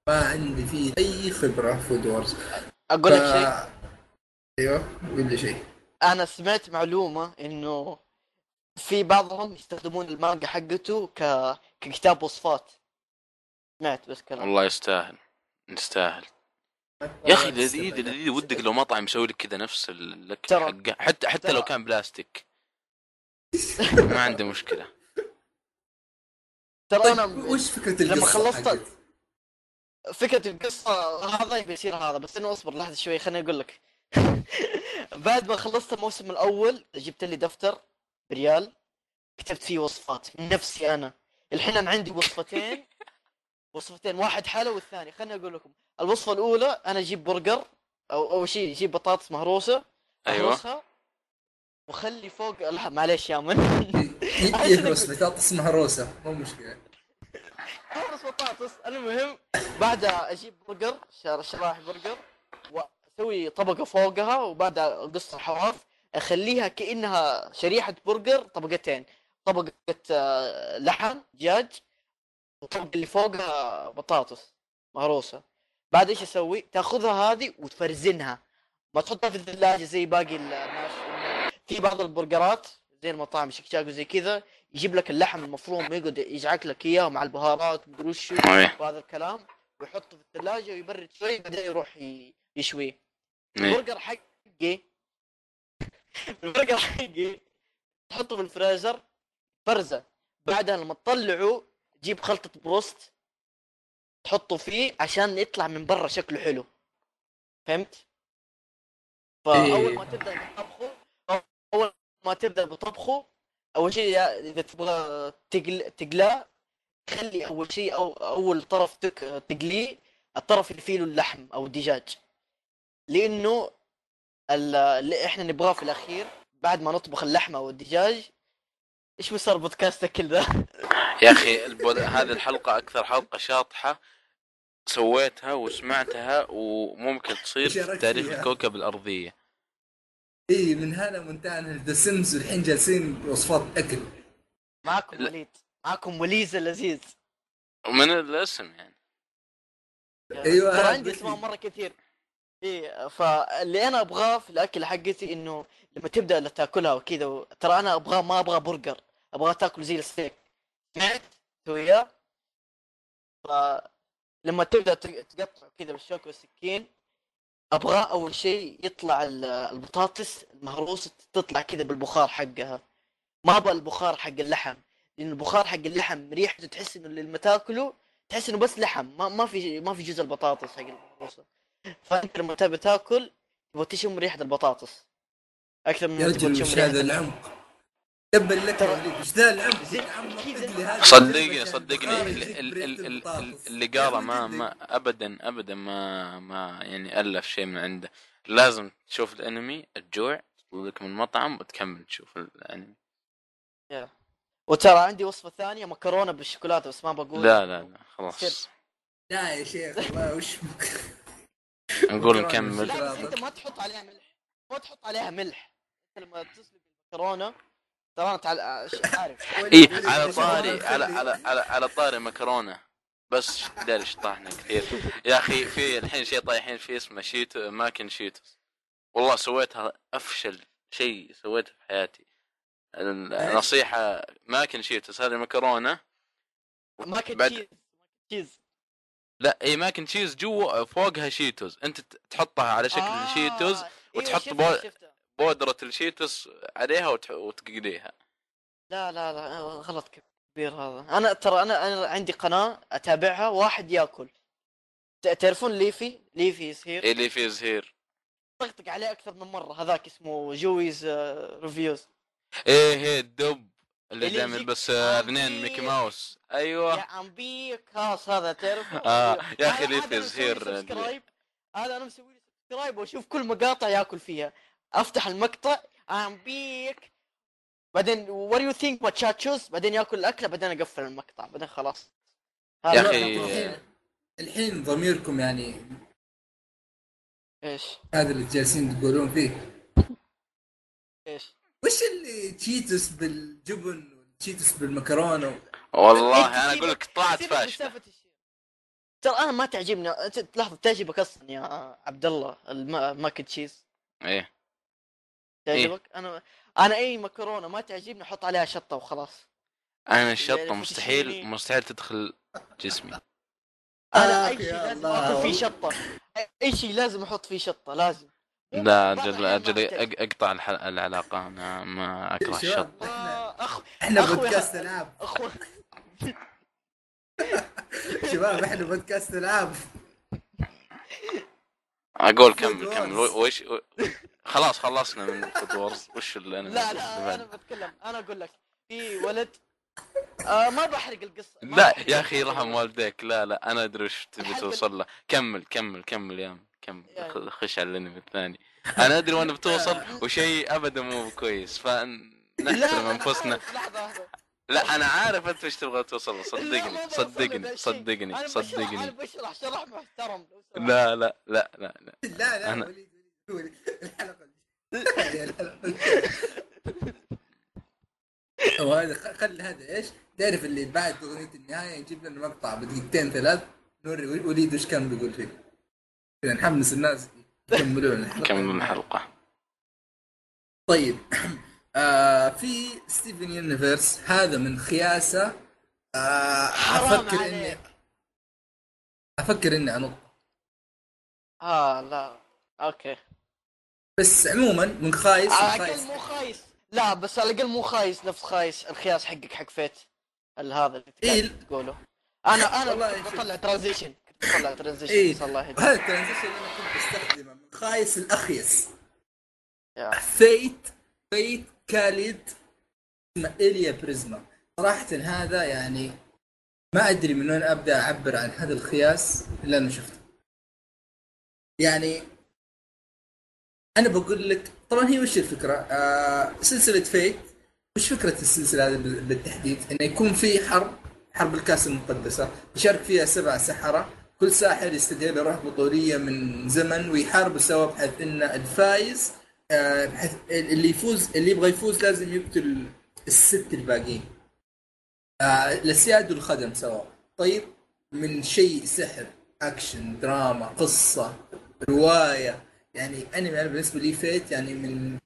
ما عندي فيه أي خبرة Food Wars أقول لك شيء. أيوه قول لي شيء. أنا سمعت معلومة إنه في بعضهم يستخدمون المانجا حقته ك... ككتاب وصفات. سمعت بس كلام. والله يستاهل. يستاهل. يا أخي لذيذ لذيذ ودك لو مطعم يسوي لك كذا نفس الاكل ترى- حقه. حتى حتى لو كان بلاستيك. ما عندي مشكلة. ترى طيب أنا وش فكرة القصة لما خلصت-؟ فكرة القصة هذا يبي يصير هذا بس إنه أصبر لحظة شوي خليني أقول لك. بعد ما خلصت الموسم الأول جبت لي دفتر بريال كتبت فيه وصفات من نفسي أنا. الحين أنا عندي وصفتين. وصفتين واحد حلا والثاني. خليني أقول لكم. الوصفة الأولى أنا أجيب برجر أو أول شيء أجيب بطاطس مهروسة أيوه. وخلي فوق لا معليش يا من. يهرس بطاطس مهروسة مو مشكلة. أهرس بطاطس. المهم بعدها أجيب برجر شر- شرايح برجر وأسوي طبقة فوقها وبعدها أقص الحواف أخليها كأنها شريحة برجر طبقتين. طبقة آه، لحم دجاج والطبقه اللي فوقها بطاطس مهروسة. بعد إيش أسوي؟ تأخذها هذه وتفرزنها ما تحطها في الثلاجة زي باقي الناس في بعض البرجرات زي المطاعم Shake Shack وزي كذا يجيب لك اللحم المفروم يقعد يعجن لك إياه مع البهارات ومدري إيه. وهذا الكلام ويحطه في الثلاجة ويبرد شوي بعدين يروح يشويه. البرجر حقي البرجر حقي تحطه في الفريزر فرزه بعدها لما تطلعه تجيب خلطة بروست تحطه فيه عشان يطلع من برا شكله حلو فهمت؟ فأول ما تبدأ بطبخه أول ما تبدأ بطبخه أول شيء إذا تبغى تقل تقلاه خلي أول شيء أو أول طرف تك تقليه الطرف اللي فيه له اللحم أو الدجاج لأنه ال- اللي إحنا نبغاه في الأخير بعد ما نطبخ اللحمه والدجاج إيش صار بودكاست كل ذا؟ يا أخي البود... هذه الحلقة أكثر حلقة شاطحة سويتها وسمعتها وممكن تصير في تاريخ. الكوكب الأرضية. إي من هنا منتهى ذا سيمز الحين جالسين وصفات أكل. معكم. وليد. معكم وليد اللذيذ. من الاسم يعني. أيوة، ترى عندي. اسماء مرة كثير. إيه فاللي أنا أبغاه في الأكل حقتي إنه لما تبدأ لا تأكلها وكذا و... ترى أنا أبغى ما أبغى برجر. أبغى تأكل زي الستيك. سمعت؟ سويها فلما تبدأ تقطع كذا بالشوكة والسكين أبغى أول شيء يطلع ال- البطاطس المهروسة تطلع كذا بالبخار حقها. ما أبغى البخار حق اللحم لأن البخار حق اللحم ريحته تحس إنه لما تاكله تحس إنه بس لحم ما ما في ما في جزء البطاطس حق المهروسة. فأنت لما تبي تاكل تبغى تشم ريحة البطاطس. أكثر من يا رجل ريحة هذا العمق تبا لك وش ذا هذا. صدقني صدقني. اللي قاله ما. ما ابدا ابدا ما ما يعني ألف شيء من عنده. لازم تشوف الأنمي الجوع تطلع لك من المطعم وتكمل تشوف الأنمي. وترى عندي وصفة ثانية مكرونة بالشوكولاتة بس ما بقول. لا لا لا خلاص. لا يا شيخ الله وش نقول نكمل. لا بس. أنت ما تحط عليها ملح. ما تحط عليها ملح. انت لما تسلق المكرونة. ترى على ش- عارف. اي على طاري على على على, على طاري مكرونة. بس داري شطحنا كثير. يا أخي في الحين شيء طايحين فيه اسمه شيتو ماكن شيتوس. والله سويتها أفشل شيء سويته في حياتي. النصيحه ماكن شيتوس هذه مكرونة. ما كنت بعد- تشيز لا اي ماكن تشيز جوا فوقها شيتوز أنت تحطها على شكل آه، الشيتوز أيوة، وتحط بول-. بودرة الشيتوس عليها. وتقليها لا لا لا غلط كبير هذا. أنا ترى أنا أنا عندي قناة أتابعها واحد يأكل. تعرفون ليفي؟ ليفي يصير إيه اللي فيه زهير طقطق عليه أكثر من مرة. هذاك اسمه جويز آه، ريفيوز إيه إيه الدب اللي دائما يجيك بس آه، اثنين عميق. ميكي ماوس. يا أيوه عمبيك خلاص هذا تعرف آه، يا أخي هذا- ليفي زهير. هذا أنا مسوي له سبسكرايب وأشوف كل مقاطع يأكل فيها. أفتح المقطع عمبيك بعدين وات يو ثينك وات تشاتشوز بعدين ياكل الأكلة بعدين أقفل المقطع. بعدين خلاص. يا أخي- الحين ضميركم يعني إيش؟ هذا اللي جالسين تقولون فيه. إيش؟ وش اللي تشيتوس بالجبن وتشيتوس بالمكرونة والله أنا سيبك- أقول لك طلعت فاشلة. ترى أنا ما تعجبني. تلاحظ تعجبك أصلا يا عبد الله ال mac cheese. إيه. تعجبك أنا أنا اي مكرونه ما تعجبني أحط عليها شطة وخلاص أنا الشطه مستحيل. مستحيل تدخل جسمي أنا آخ أي شيء لازم. أحط فيه شطة أي شيء لازم أحط فيه شطة لازم لا أجل أجل أقطع الح- العلاقة أنا ما أكره شباب. الشط آه، اخ إحنا بودكاست. العاب اخو شباب إحنا بودكاست العاب أقول كمل. كمل وش خلاص خلصنا من Food Wars وش اللي أنا لا لا أنا بتكلم. أنا أقول لك في ولد آه ما بحرق القصة. ما لا بحرق يا أخي. رحم والديك. لا لا أنا أدري وش تبي توصل له. كمل كمل كمل يا كمل. يعني. خش على الانمي الثاني. أنا أدري وين بتوصل وشيء ابدا مو كويس. لا، فنحترم أنفسنا. لا أنا عارف أنت وش تبغى توصل صدقني صدقني الشيء. صدقني أنا بشرح صدقني. شرح محترم. لا لا لا لا لا. لا لا الحلقة الحلقة. وهذا خ- خلي هذا إيش؟ تعرف اللي بعد أغنية النهاية نجيب لنا مقطع بدقيقتين ثلاث نوري وليد وش كان بيقول فيه كذا نحمس الناس يكملون الحلقة. كملوا الحلقة. طيب. آه في Steven Universe هذا من خياسة. آه حرام أفكر اني. أفكر إني أنط. آه لا. أوكي. بس عموما من خايس على الأقل مو خايس. لا بس على الأقل مو خايس نفس خايس. الخياس حقك حق فيت. هذا اللي إيه. تقوله. أنا أنا. بطلع ترانزيشن بطلع ترانزيشن بس الله يهديك. هذا الترانزيشن اللي أنا كنت بستخدمه. من خايس الاخيس يا. فيت Fate/kaleid إيليا بريزما. صراحة هذا يعني ما أدري من وين أبدأ أعبر عن هذا الخياس اللي أنا شفته. يعني أنا بقول لك طبعا هي وش الفكرة؟ آه سلسلة Fate وش فكرة السلسلة هذه بال- بالتحديد؟ إنه يكون في حرب حرب الكأس المقدسة. يشارك فيها سبع سحرة. كل ساحر يستدعي له روح بطولية من زمن ويحاربوا سوا بحيث إن الفايز. آه، بحيث اللي يفوز اللي يبغى يفوز لازم يقتل الست الباقيين. آه، الاسياد والخدم سوا. طيب من شيء سحر أكشن دراما قصة رواية يعني أنمي أنا بالنسبة لي Fate يعني من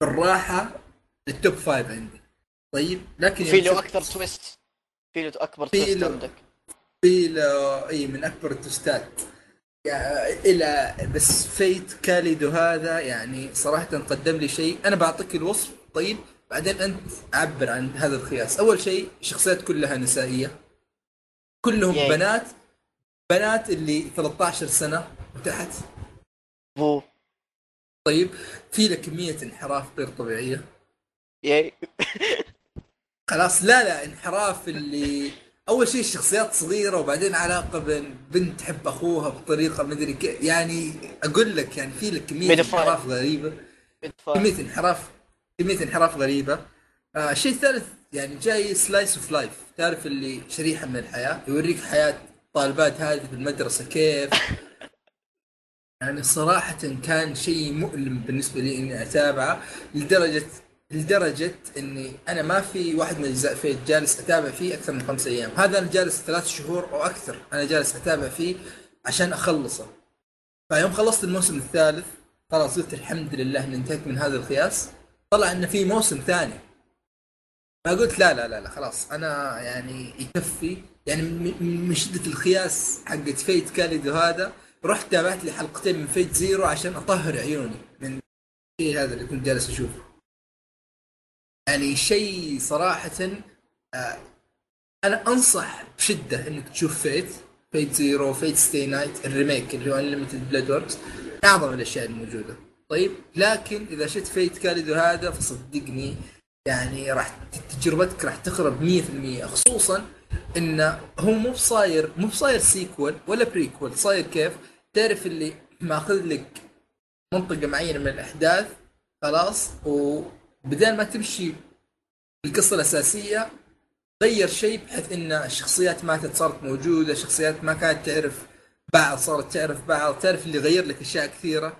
بالراحه ال top five عندي. طيب لكن في يوم له أكثر twist في له أكبر twist عندك. في له إي من أكبر ال twist ات يعني إلى بس فيت كاليدو هذا يعني صراحة قدم لي شيء. أنا بعطيك الوصف طيب بعدين أنت عبر عن هذا الخياس أول شيء شخصيات كلها نسائية. كلهم ياي. بنات. بنات اللي 13 سنة وتحت. بو طيب في له كمية انحراف غير طبيعية. ياي خلاص لا لا انحراف اللي أول شيء الشخصيات صغيرة وبعدين علاقة بين بنت تحب أخوها بطريقة مدري كيف يعني أقول لك يعني في لك كمية. انحراف غريبة. كمية انحراف كمية انحراف غريبة. آه الشيء الثالث يعني جاي slice of life تعرف اللي شريحة من الحياة يوريك حياة الطالبات هذه في المدرسة كيف؟ يعني صراحة كان شيء مؤلم بالنسبة لي إني أتابعه لدرجة لدرجة إني أنا ما في واحد من اجزاء Fate جالس أتابع فيه أكثر من خمسة أيام، هذا أنا جالس ثلاث شهور أو أكثر أنا جالس أتابع فيه عشان أخلصه. فيوم خلصت الموسم الثالث خلاص قلت الحمد لله إني انتهيت من هذا الخياس، طلع انه في موسم ثاني. فقلت لا لا لا لا خلاص أنا يعني يكفي يعني من- شدة الخياس حقت Fate/kaleid و هذا رحت تابعت لي حلقتين من Fate/Zero عشان أطهر عيوني من الشيء هذا اللي كنت جالس أشوفه. يعني شيء صراحة آه أنا أنصح بشدة إنك تشوف Fate Fate/Zero Fate/stay night ال remake اللي هو Unlimited Blade Works أعظم الأشياء الموجودة. طيب لكن إذا شفت Fate/kaleid و هذا فصدقني يعني راح تجربتك راح تخرب 100% خصوصا إنه هو مو بصاير مو بصاير sequel ولا prequel صاير كيف؟ تعرف اللي ماخذ لك منطقة معينة من الأحداث خلاص وبدال ما تمشي القصة الأساسية غير شيء بحيث إن الشخصيات ماتت صارت موجودة شخصيات ما كانت تعرف بعض صارت تعرف بعض تعرف اللي غير لك أشياء كثيرة.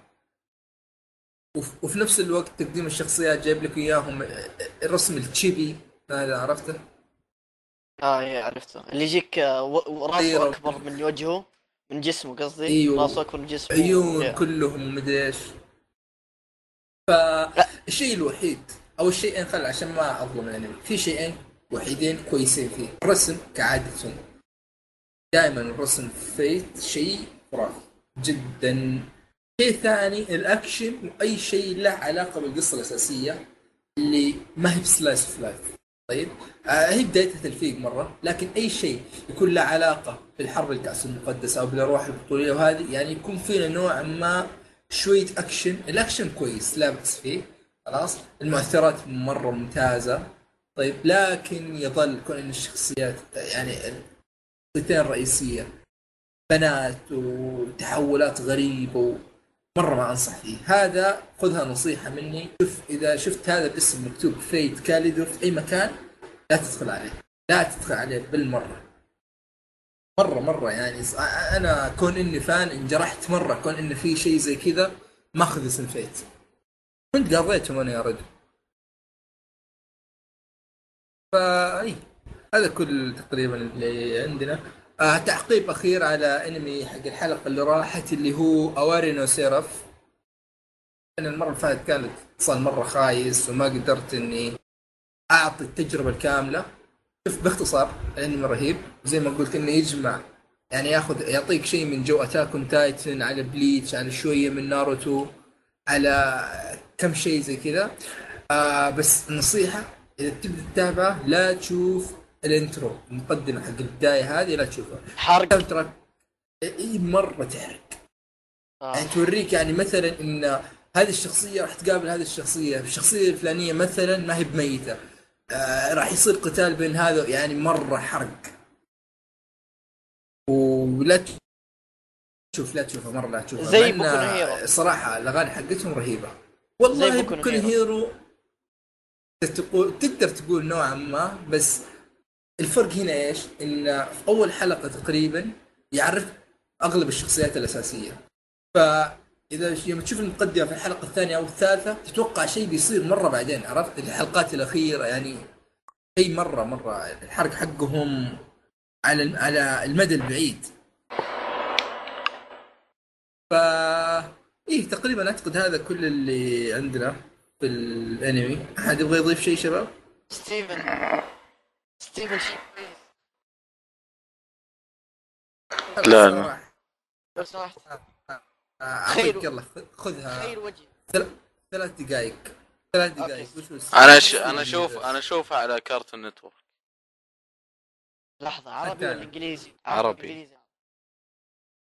وف- وفي نفس الوقت تقديم الشخصيات جايب لك إياهم الرسم التشيبي هذا عرفته؟ آه إيه عرفته. اللي يجيك آه، راسه. أكبر من وجهه. من جسمه قصدي؟ أيوة. راسه اكبر من جسمه. عيون إيه. كلهم ومدري إيش. فالشيء الوحيد أو الشيئين خل عشان ما أظلم الانمي في شيئين وحيدين كويسين فيه. الرسم كعادة. دائما الرسم في Fate شيء خرافي جدا. شيء ثاني الأكشن واي شيء له علاقة بالقصة الأساسية اللي ما هي ب slice of life. طيب؟ آه هي بدايتها تلفيق مرة لكن أي شيء يكون له علاقة بالحرب الكأس المقدس أو بالأرواح البطولية وهذه يعني يكون فينا نوع ما شوية أكشن. الأكشن كويس لا بأس فيه خلاص؟ المؤثرات مرة ممتازة. طيب لكن يظل كون إن الشخصيات يعني الشخصيتين الرئيسية بنات وتحولات غريبة مرة ما انصح فيه هذا خذها نصيحة مني. شوف إذا شفت هذا الاسم مكتوب Fate/kaleid و في أي مكان لا تدخل عليه. لا تدخل عليه بالمرة. مرة مرة يعني. أنا كون إني فان انجرحت مرة كون انه في شيء زي كذا ماخذ اسم فيت كنت قضيتهم أنا يا رجل. فاي هذا كل تقريبا اللي عندنا. آه تعقيب أخير على إنمي حق الحلقة اللي راحت اللي هو أواري نو سيرف. أنا المرة اللي فاتت كانت اتصال مرة خايس وما قدرت إني أعطي التجربة الكاملة. شوف باختصار الانمي رهيب. زي ما قلت إنه يجمع يعني ياخذ يعطيك شيء من جو Attack on Titan على Bleach على شوية من ناروتو على كم شيء زي كذا. آه بس نصيحة إذا تبدا تتابعه لا تشوف ال intro المقدمة حق البداية هذه لا تشوفها. حرق. ترى إي مرة تحرق. آه. يعني توريك يعني مثلا إن هذه الشخصية راح تقابل هذه الشخصية الشخصية الفلانية مثلا ما هي بميتة. آه راح يصير قتال بين هذا يعني مرة حرق. ولا تشوف لا تشوفها مرة لا تشوفها. زي Boku Hero. صراحة الأغاني حقتهم رهيبة. والله Boku. Hero. تقول تقدر تقول نوعا ما بس الفرق هنا إيش؟ إن في أول حلقة تقريبا يعرف أغلب الشخصيات الأساسية. فإذا يوم تشوف المقدمة في الحلقة الثانية أو الثالثة تتوقع شيء بيصير مرة بعدين عرفت؟ الحلقات الأخيرة يعني شيء مرة مرة. الحرق حقهم على على المدى البعيد. ف إيه تقريبا أعتقد هذا كل اللي عندنا في الأنمي. أحد يبغى يضيف شيء شباب؟ ستيفن. ستيفن لا، لا. لو سمحت اعطيك خير. يلا خذها خير وجهي ثل- ثلاث دقائق ثلاث. دقائق وش وش- أنا ش... أنا أشوف أنا اشوفها على Cartoon Network لحظة عربي ولا. إنجليزي؟ عربي. إنجليزي.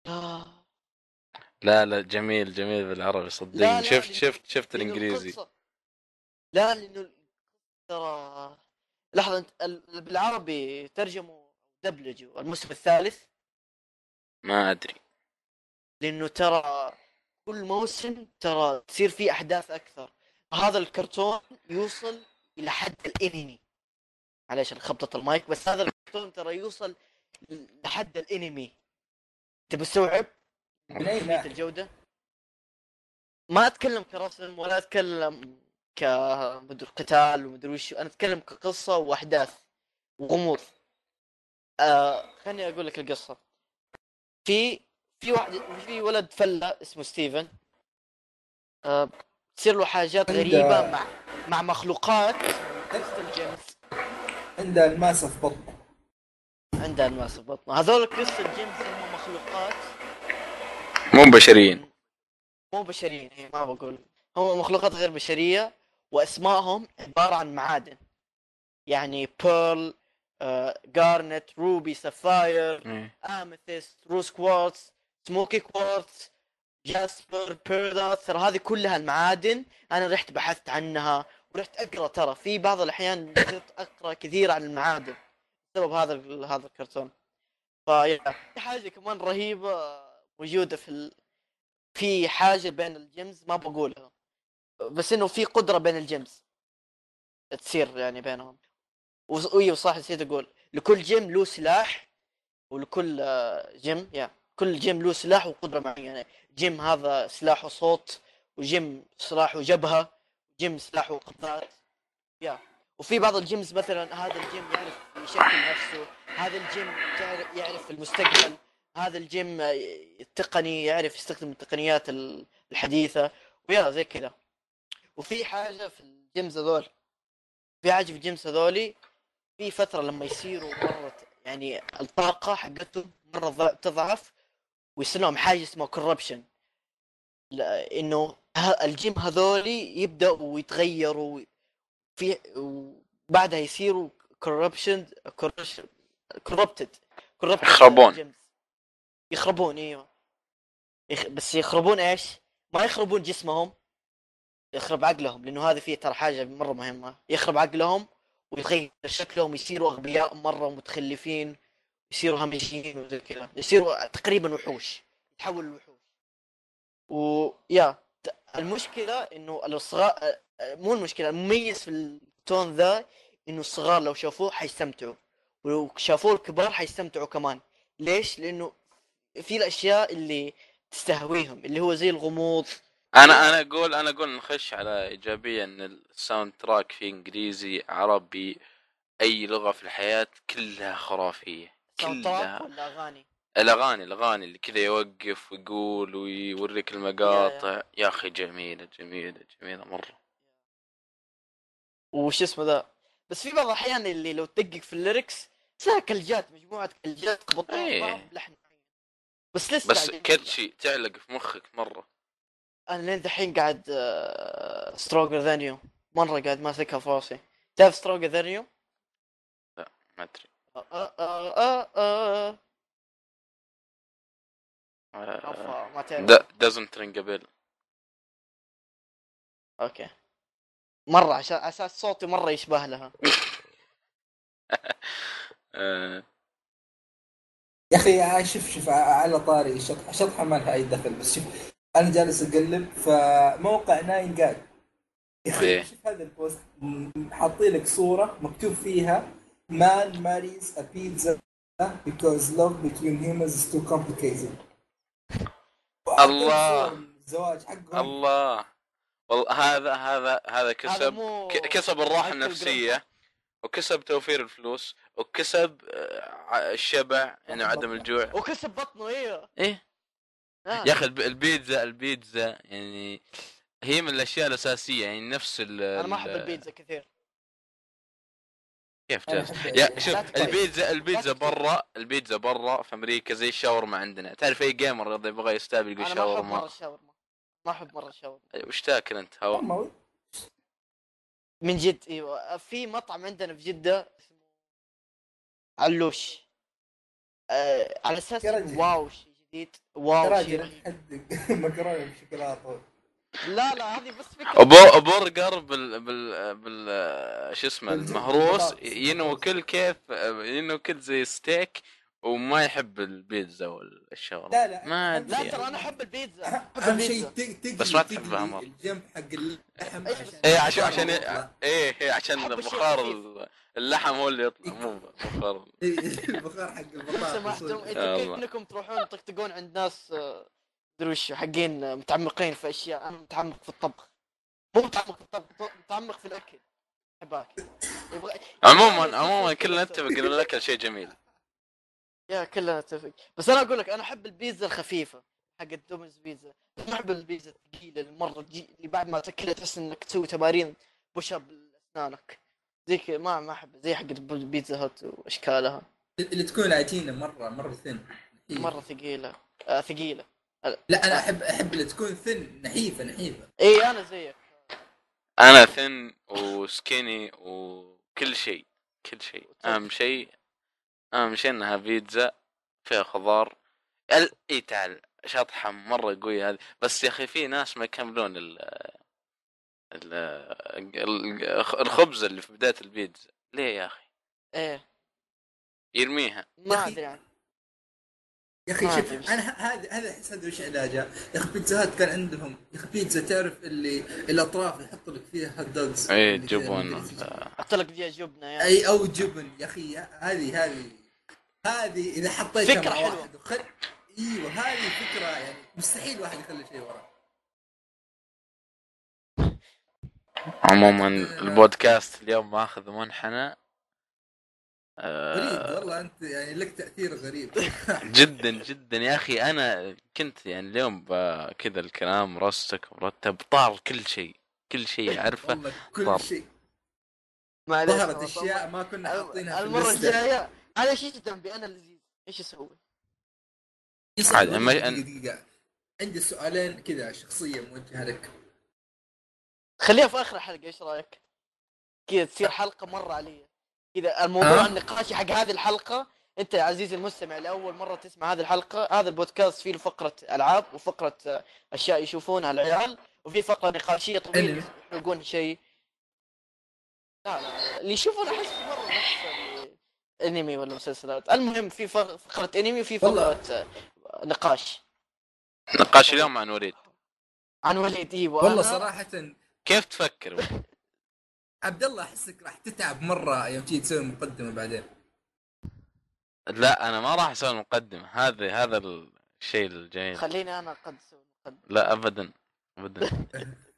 لا لا لا جميل جميل بالعربي صدقني شفت شفت شفت الإنجليزي لا لأنه ترى لحظة أنت ال- بالعربي ترجموا دبلجوا الموسم الثالث؟ ما أدري. لأنه ترى كل موسم ترى تصير فيه أحداث أكثر. هذا الكرتون يوصل إلى حد الإنمي. معليش أنا خبطة المايك بس هذا الكرتون ترى يوصل لحد الإنمي. انت مستوعب من ناحية؟ الجودة؟ ما أتكلم كرسم ولا أتكلم كمدري قتال ومدري وش. أنا أتكلم كقصة وأحداث وغموض. آه خليني أقول لك القصة. في في واحد في ولد فلة اسمه ستيفن. آه تصير له حاجات غريبة مع مع مخلوقات Crystal Gems عنده الماسه في بطنه. عنده الماس في بطنه. هذول ال Crystal Gems هم مخلوقات. مو بشريين. مو بشريين إيه، ما بقول. هم مخلوقات غير بشرية. واسمائهم عبارة عن معادن. يعني Pearl Garnet Ruby Sapphire. Amethyst Rose Quartz Smoky Quartz Jasper Peridot ترى هذه كلها المعادن أنا رحت بحثت عنها ورحت أقرأ. ترى في بعض الأحيان صرت أقرأ كثير عن المعادن بسبب هذا هذا الكرتون. فيا في حاجة كمان رهيبة موجودة في ال... في حاجة بين ال gems ما بقولها. بس إنه في قدرة بين ال gems تصير يعني بينهم. أيوه صح نسيت أقول لكل gem له سلاح ولكل آه، gem يا كل gem له سلاح وقدرة معينة. gem هذا سلاحه سوط و gem سلاحه جبهة gem سلاحه قفازات يا وفي بعض ال gems مثلا هذا ال gem يعرف يشكل نفسه هذا ال gem يعرف المستقبل هذا ال gem آه، التقني يعرف يستخدم التقنيات ال- الحديثة ويا زي كذا. وفي حاجة في ال gems هذول في حاجة في ال gems هذولي في فترة لما يصيروا مرة يعني الطاقة حقتهم مرة ضع- تضعف ويصير لهم حاجة اسمها corruption إنه ال gem هذولي يبدأوا يتغيروا في وبعدها يصيروا corruption corrupted يخربون. يخربون إيوه يخ... بس يخربون إيش؟ ما يخربون جسمهم يخرب عقلهم لأنه هذا فيه ترى حاجة مرة مهمة. يخرب عقلهم ويتغير شكلهم يصيروا أغبياء مرة متخلفين يصيروا همجيين وزي كذا. يصيروا تقريبا وحوش يتحولوا لوحوش. ويا المشكلة إنه الصغار مو المشكلة المميز في الكرتون ذا إنه الصغار لو شافوه حيستمتعوا ولو شافوه الكبار حيستمتعوا كمان. ليش؟ لأنه في الأشياء اللي تستهويهم اللي هو زي الغموض أنا أنا أقول أنا أقول نخش على ايجابيه ان ال soundtrack فيه إنجليزي عربي أي لغة في الحياة كلها خرافية كلها. ولا أغاني؟ الأغاني الأغاني اللي كذا يوقف ويقول ويوريك المقاطع يا أخي جميلة جميلة جميلة مرة. وش اسمه ذا؟ بس في بعض الأحيان اللي لو تدقق في ال lyrics تلاقي كلجات مجموعة كلجات بلحن معين. بس لسه بس catchy تعلق في مخك مرة. أنا لين دحين قاعد Stronger Than You مرة قاعد ماسكها في راسي. تعرف Stronger Than You؟ ما أدري. آه آه آه ما تعرف. doesn't ring bell okay. مرة عشان أساس صوتي مرة يشبه لها. يا أخي شوف شوف على طاري شط- شطحة ما لها أي دخل بس شوف أنا جالس أقلب فموقع 9GAG يا إيه. أخي شوف هذا البوست حاطين لك صورة مكتوب فيها man marries a pizza because love between humans is too complicated. وحاطين الله. الزواج حقهم. الله. والله هذا هذا هذا كسب مو كسب الراحة النفسية وكسب توفير الفلوس وكسب آه، الشبع انه عدم الجوع. وكسب بطنه أيوه إيه. آه. يا أخي الب- البيتزا البيتزا يعني هي من الأشياء الأساسية يعني نفس ال أنا ما أحب ال- البيتزا كثير. كيف يا شوف. البيتزا البيتزا. برا البيتزا برا في أمريكا زي الشاورما عندنا. تعرف أي جيمر إذا يبغى يستقبل يقول أنا ما أحب مرة شاورما الشاورما. ما أحب مرة الشاورما. وش تاكل أنت؟ هم- من جد أيوه. في مطعم عندنا في جدة اسمه علوش. آه على أساس. wow شيء جديد wow شيء راجل حدق مكرونه بالشوكولاته لا لا هذه بس فكرة. أبو برجر بال بال بال شو اسمه المهروس. ينوكل كيف ينوكل زي ستيك وما يحب البيتزا والشاورما لا لا. ما لا أدري. ترى أنا أحب البيتزا. أهم شيء تقلي بس ما تحبها مرة. الجنب حق اللحم. بس- إيه عشان عشان. إيه إيه عشان بخار اللحم هو اللي يطلع مو بخار البخار حق البطاطس. سمحتم أنتم إنكم تروحون تطقطقون عند ناس آه، مدري وش حقين متعمقين في أشياء أنا متعمق في الطبخ. مو متعمق في الطبخ متعمق في الأكل. احب اكل عموما عموما كلنا نتفق ان الأكل شيء جميل. يا كلنا نتفق بس أنا أقول لك أنا أحب البيتزا الخفيفة حق الدومينز بيتزا. ما أحب البيتزا الثقيله اللي مره تجي اللي بعد ما تاكلها تحس إنك تسوي تمارين push up باسنانك زي كذا ما ما أحب زي حق البيتزا هوت وأشكالها. اللي تكون عجينه مرة مرة thin مرة ثقيلة. آه ثقيلة. لا أنا أحب أحب اللي تكون thin نحيفة نحيفة. إي أنا زيك. أنا thin و skinny وكل شيء كل شيء. أهم شيء اهم شيء إنها بيتزا فيها خضار. ال... إي تعال شطحة مرة قوية هذه. بس يا أخي في ناس ما يكملون ال... ال... ال- الخبز اللي في بداية البيتزا. ليه يا أخي؟ إيه. يرميها. ما أدري عن يا أخي شوف أنا ه- هذا هذا احس هذا وش علاجه يا أخي بيتزا هات كان عندهم. يا أخي بيتزا تعرف اللي الأطراف يحط لك فيها هوت دوجز اي جبن مدري إيش. حط لك دجاج جبنة يا. أي أو جبن. يا أخي هذه هذه. هذه إذا حطيتها حلوة. واحد وخل إيوه هذه فكرة يعني مستحيل واحد يخلي شيء وراه عموما البودكاست اليوم ماخذ منحنى آه والله أنت يعني لك تأثير غريب جدا جدا يا أخي أنا كنت يعني اليوم كذا الكلام مرستك مرتب طار كل شيء كل شيء أعرفه كل. شيء معليش ظهرت. أشياء ما كنا حاطينها في المرة. الجاية أنا إيش ذنبي أنا اللذيذ إيش أسوي؟ يسأل عاد، وليد أما- دقيقة دقيقة عندي سؤالين كذا شخصية موجهة لك خليها في آخر الحلقة إيش رأيك؟ كذا تصير حلقة مرة علي كذا الموضوع أه؟ النقاشي حق هذه الحلقة أنت يا عزيزي المستمع لأول مرة تسمع هذه الحلقة هذا البودكاست فيه له فقره ألعاب وفقرة آه، أشياء يشوفونها العيال وفي فقرة نقاشية طويلة. يحرقون شيء لا لا اللي يشوفون أحس مرة نفس الانمي ولا مسلسلات؟ المهم في فق- فقرة انمي وفي. فقرة آه، نقاش. نقاش اليوم عن وليد. عن وليد إيوه. والله أنا- صراحة كيف تفكر؟ عبد الله أحسك راح تتعب مرة يوم تيجي تسوي مقدمة بعدين. لا أنا ما راح أسوي مقدمة. هذا هذا الشيء الجميل. خليني أنا قد أسوي مقدمة. لا ابدا ابدا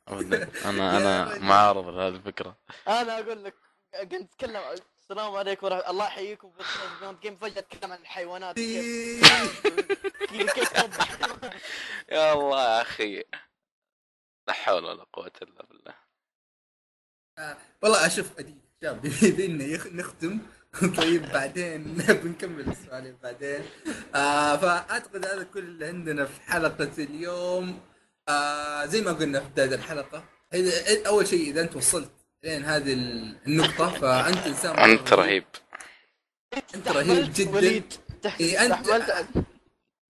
ابدا. أنا أنا. معارض لهذه الفكرة. أنا أقول لك كنت أتكلم السلام عليكم ورحمه الله يحييكم في جيم فجأة اتكلم عن الحيوانات. كيف؟ كيف يا الله يا أخي. لا حول ولا قوة إلا بالله. والله أشوف شاب بيدينا يخ- نختم. طيب بعدين بنكمل السؤالين بعدين. آه فأعتقد هذا كل اللي عندنا في حلقة اليوم. آه زي ما قلنا في بداية الحلقة إذا- أول شيء إذا أنت وصلت لين هذه النقطة. فأنت إنسان مرة انت رهيب. أنت رهيب جدا. وليد. إيه، أنت-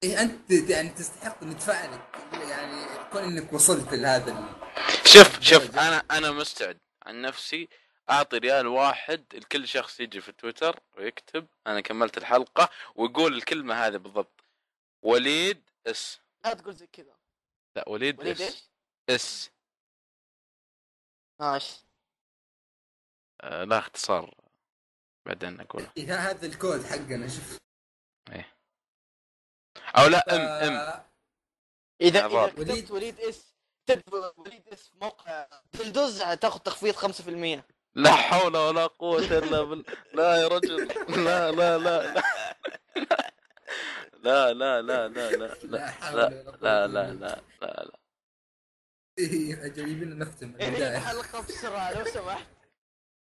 إيه أنت يعني تستحق ندفع لك يعني كون إنك وصلت لهذا. شوف شوف أنا أنا مستعد عن نفسي. أعطي ريال واحد لكل شخص يجي في تويتر ويكتب. أنا كملت الحلقة ويقول الكلمة هذه بالضبط. وليد S. لا تقول زي كذا. لا وليد, وليد إس. إيش؟ S. ماشي. لا اختصار بعدين أقول إيه هذا الكود حقنا شوف. أو لا M M. آه، إذا اذا. كتبت وليد- وليد S تكتب وليد S في موقع تلدوز تاخذ تخفيض 5% لا حول ولا قوة إلا بالله. لا يا رجل. لا لا لا لا. لا لا لا لا لا لا. لا قوة لا لا. لا لا لا إيه جايبين نختم. إيه، البداية الحلقة بسرعة لو سمحت.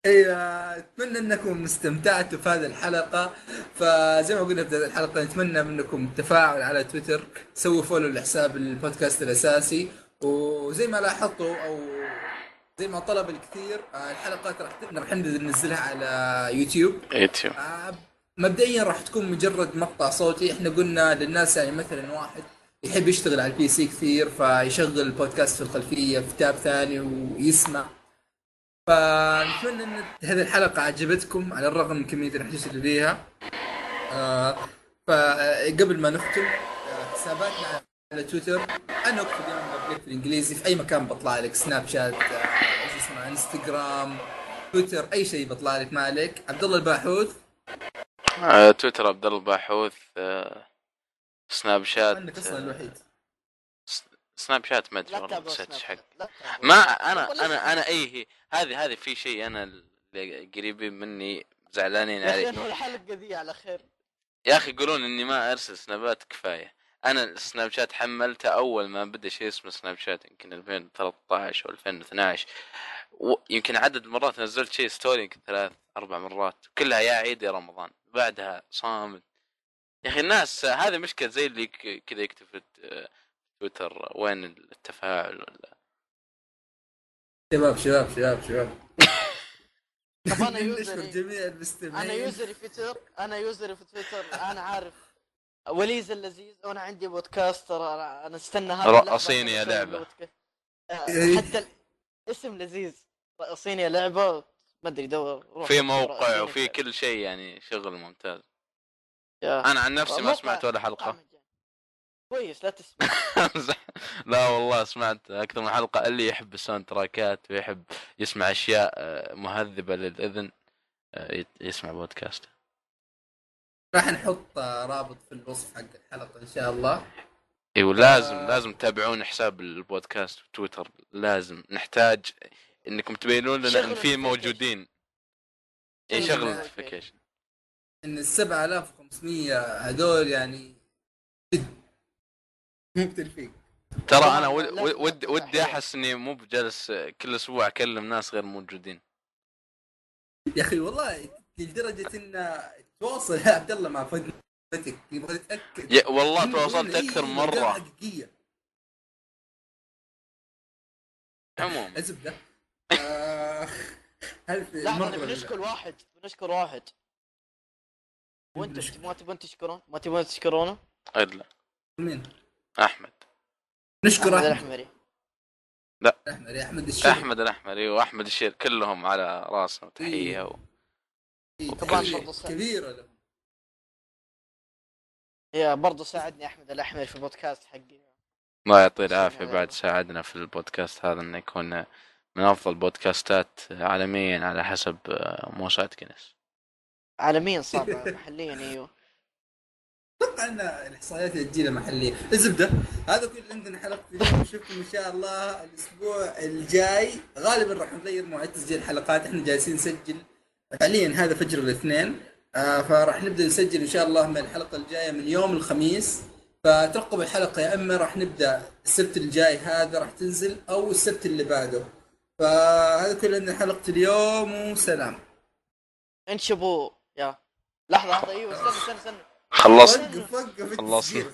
أيوه أتمنى أنكم استمتعتوا في هذه الحلقة. فزي ما قلنا في بداية الحلقة نتمنى منكم التفاعل على تويتر. سووا فولو لحساب البودكاست الأساسي. وزي ما لاحظتوا أو زي ما طلب الكثير الحلقات راح راح ننزلها على يوتيوب. يوتيوب. آه، مبدئيا راح تكون مجرد مقطع صوتي. إحنا قلنا للناس يعني مثلا واحد يحب يشتغل على ال PC كثير فيشغل البودكاست في الخلفية في tab ثاني ويسمع. فنتمنى إن هذه الحلقة عجبتكم على الرغم من كمية الحديث اللي فيها. آه فقبل ما نختم آه، حساباتنا على تويتر. أنا أكتب يوم بالانجليزي في أي مكان بطلع لك. سناب شات آه، إيش اسمه إنستغرام تويتر أي شيء بطلع لك ما عليك. عبد الله الباحوث. آه، تويتر عبد الله الباحوث آه، سناب شات انك أصلا الوحيد؟ سناب شات ما أدري والله نسيت حق. ما أنا أنا أنا اي هي هذه هذه في شيء أنا اللي قريبين مني زعلانين يا عليه. الحلقة ذي على خير. يا أخي يقولون إني ما أرسل سنابات كفاية. أنا السناب شات حملته أول ما بدأ شيء اسمه سناب شات يمكن 2013 أو 2012 ويمكن عدد المرات نزلت شيء story يمكن ثلاث أربع مرات كلها يا عيد يا رمضان. بعدها صامت. يا أخي الناس هذه مشكلة زي اللي كذا يكتب تويتر وين التفاعل ولا؟ شباب شباب شباب شباب. طب أنا user ي. جميع المستمعين. أنا user ي في تويتر أنا user ي في تويتر. أنا عارف. وليز اللذيذ وأنا عندي بودكاست ترى أنا أنا استنى اللعبة رقصيني يا. بودكاست. آه، حتى الاسم لذيذ. رقصيني يا لعبة. ما أدري دور في موقع وفي كل شيء يعني شغل ممتاز. أنا عن نفسي ما سمعت ولا حلقة. كويس لا تسمع. لا والله سمعت أكثر من حلقة. اللي يحب ال soundtrack ات ويحب يسمع أشياء آه، مهذبة للإذن آه، يسمع بودكاست. راح نحط آه، رابط في الوصف حق الحلقة إن شاء الله. إيوه لازم آه. لازم تتابعون حساب البودكاست في تويتر. لازم. نحتاج إنكم تبينون لنا إن في. موجودين. اي شغل شغل notification. notification إن ال 7500 هذول يعني مختلفين ترى أنا ودي أحيان. أحس إني مو بجالس كل أسبوع أكلم ناس غير موجودين. يا أخي والله لدرجة إن تواصل يا عبد الله مع فتك يبغى يتاكد والله تواصلت أكثر إيه، مرة. حقيقية. عموما. الزبده آه، هل في لحظه نبي نشكر واحد بنشكر واحد. وأنتم نشكر. ما تبون تشكرون؟ ما تبون تشكرونه؟ إلا. مين؟ أحمد. نشكر أحمد أحمد. الأحمري. أحمد يا أحمد الشيخ. أحمد الأحمري وأحمد الشير كلهم على راسنا تحية و... صح. كبيرة له يا برضو ساعدني أحمد الأحمري في البودكاست حقي. الله يعطيه العافية. بعد ساعدنا في البودكاست هذا إنه يكون من أفضل بودكاستات عالميا على حسب موسوعه جينيس عالميا صعب محليا أيوه. أتوقع إن الإحصائيات تجينا محلية. الزبدة هذا كل عندنا حلقة اليوم. نشوفكم إن شاء الله الأسبوع الجاي. غالبا راح نغير مواعيد تسجيل الحلقات. إحنا جالسين نسجل. حاليا هذا فجر الاثنين. آه فراح نبدأ نسجل إن شاء الله من الحلقة الجاية من يوم الخميس. فترقبوا الحلقة يا اما راح نبدأ. السبت الجاي هذا راح تنزل أو السبت اللي بعده. فهذا كل عندنا حلقة اليوم وسلام. انشبوا يا. لحظة لحظة. أيوه استنى استنى استنى. خلصت وقف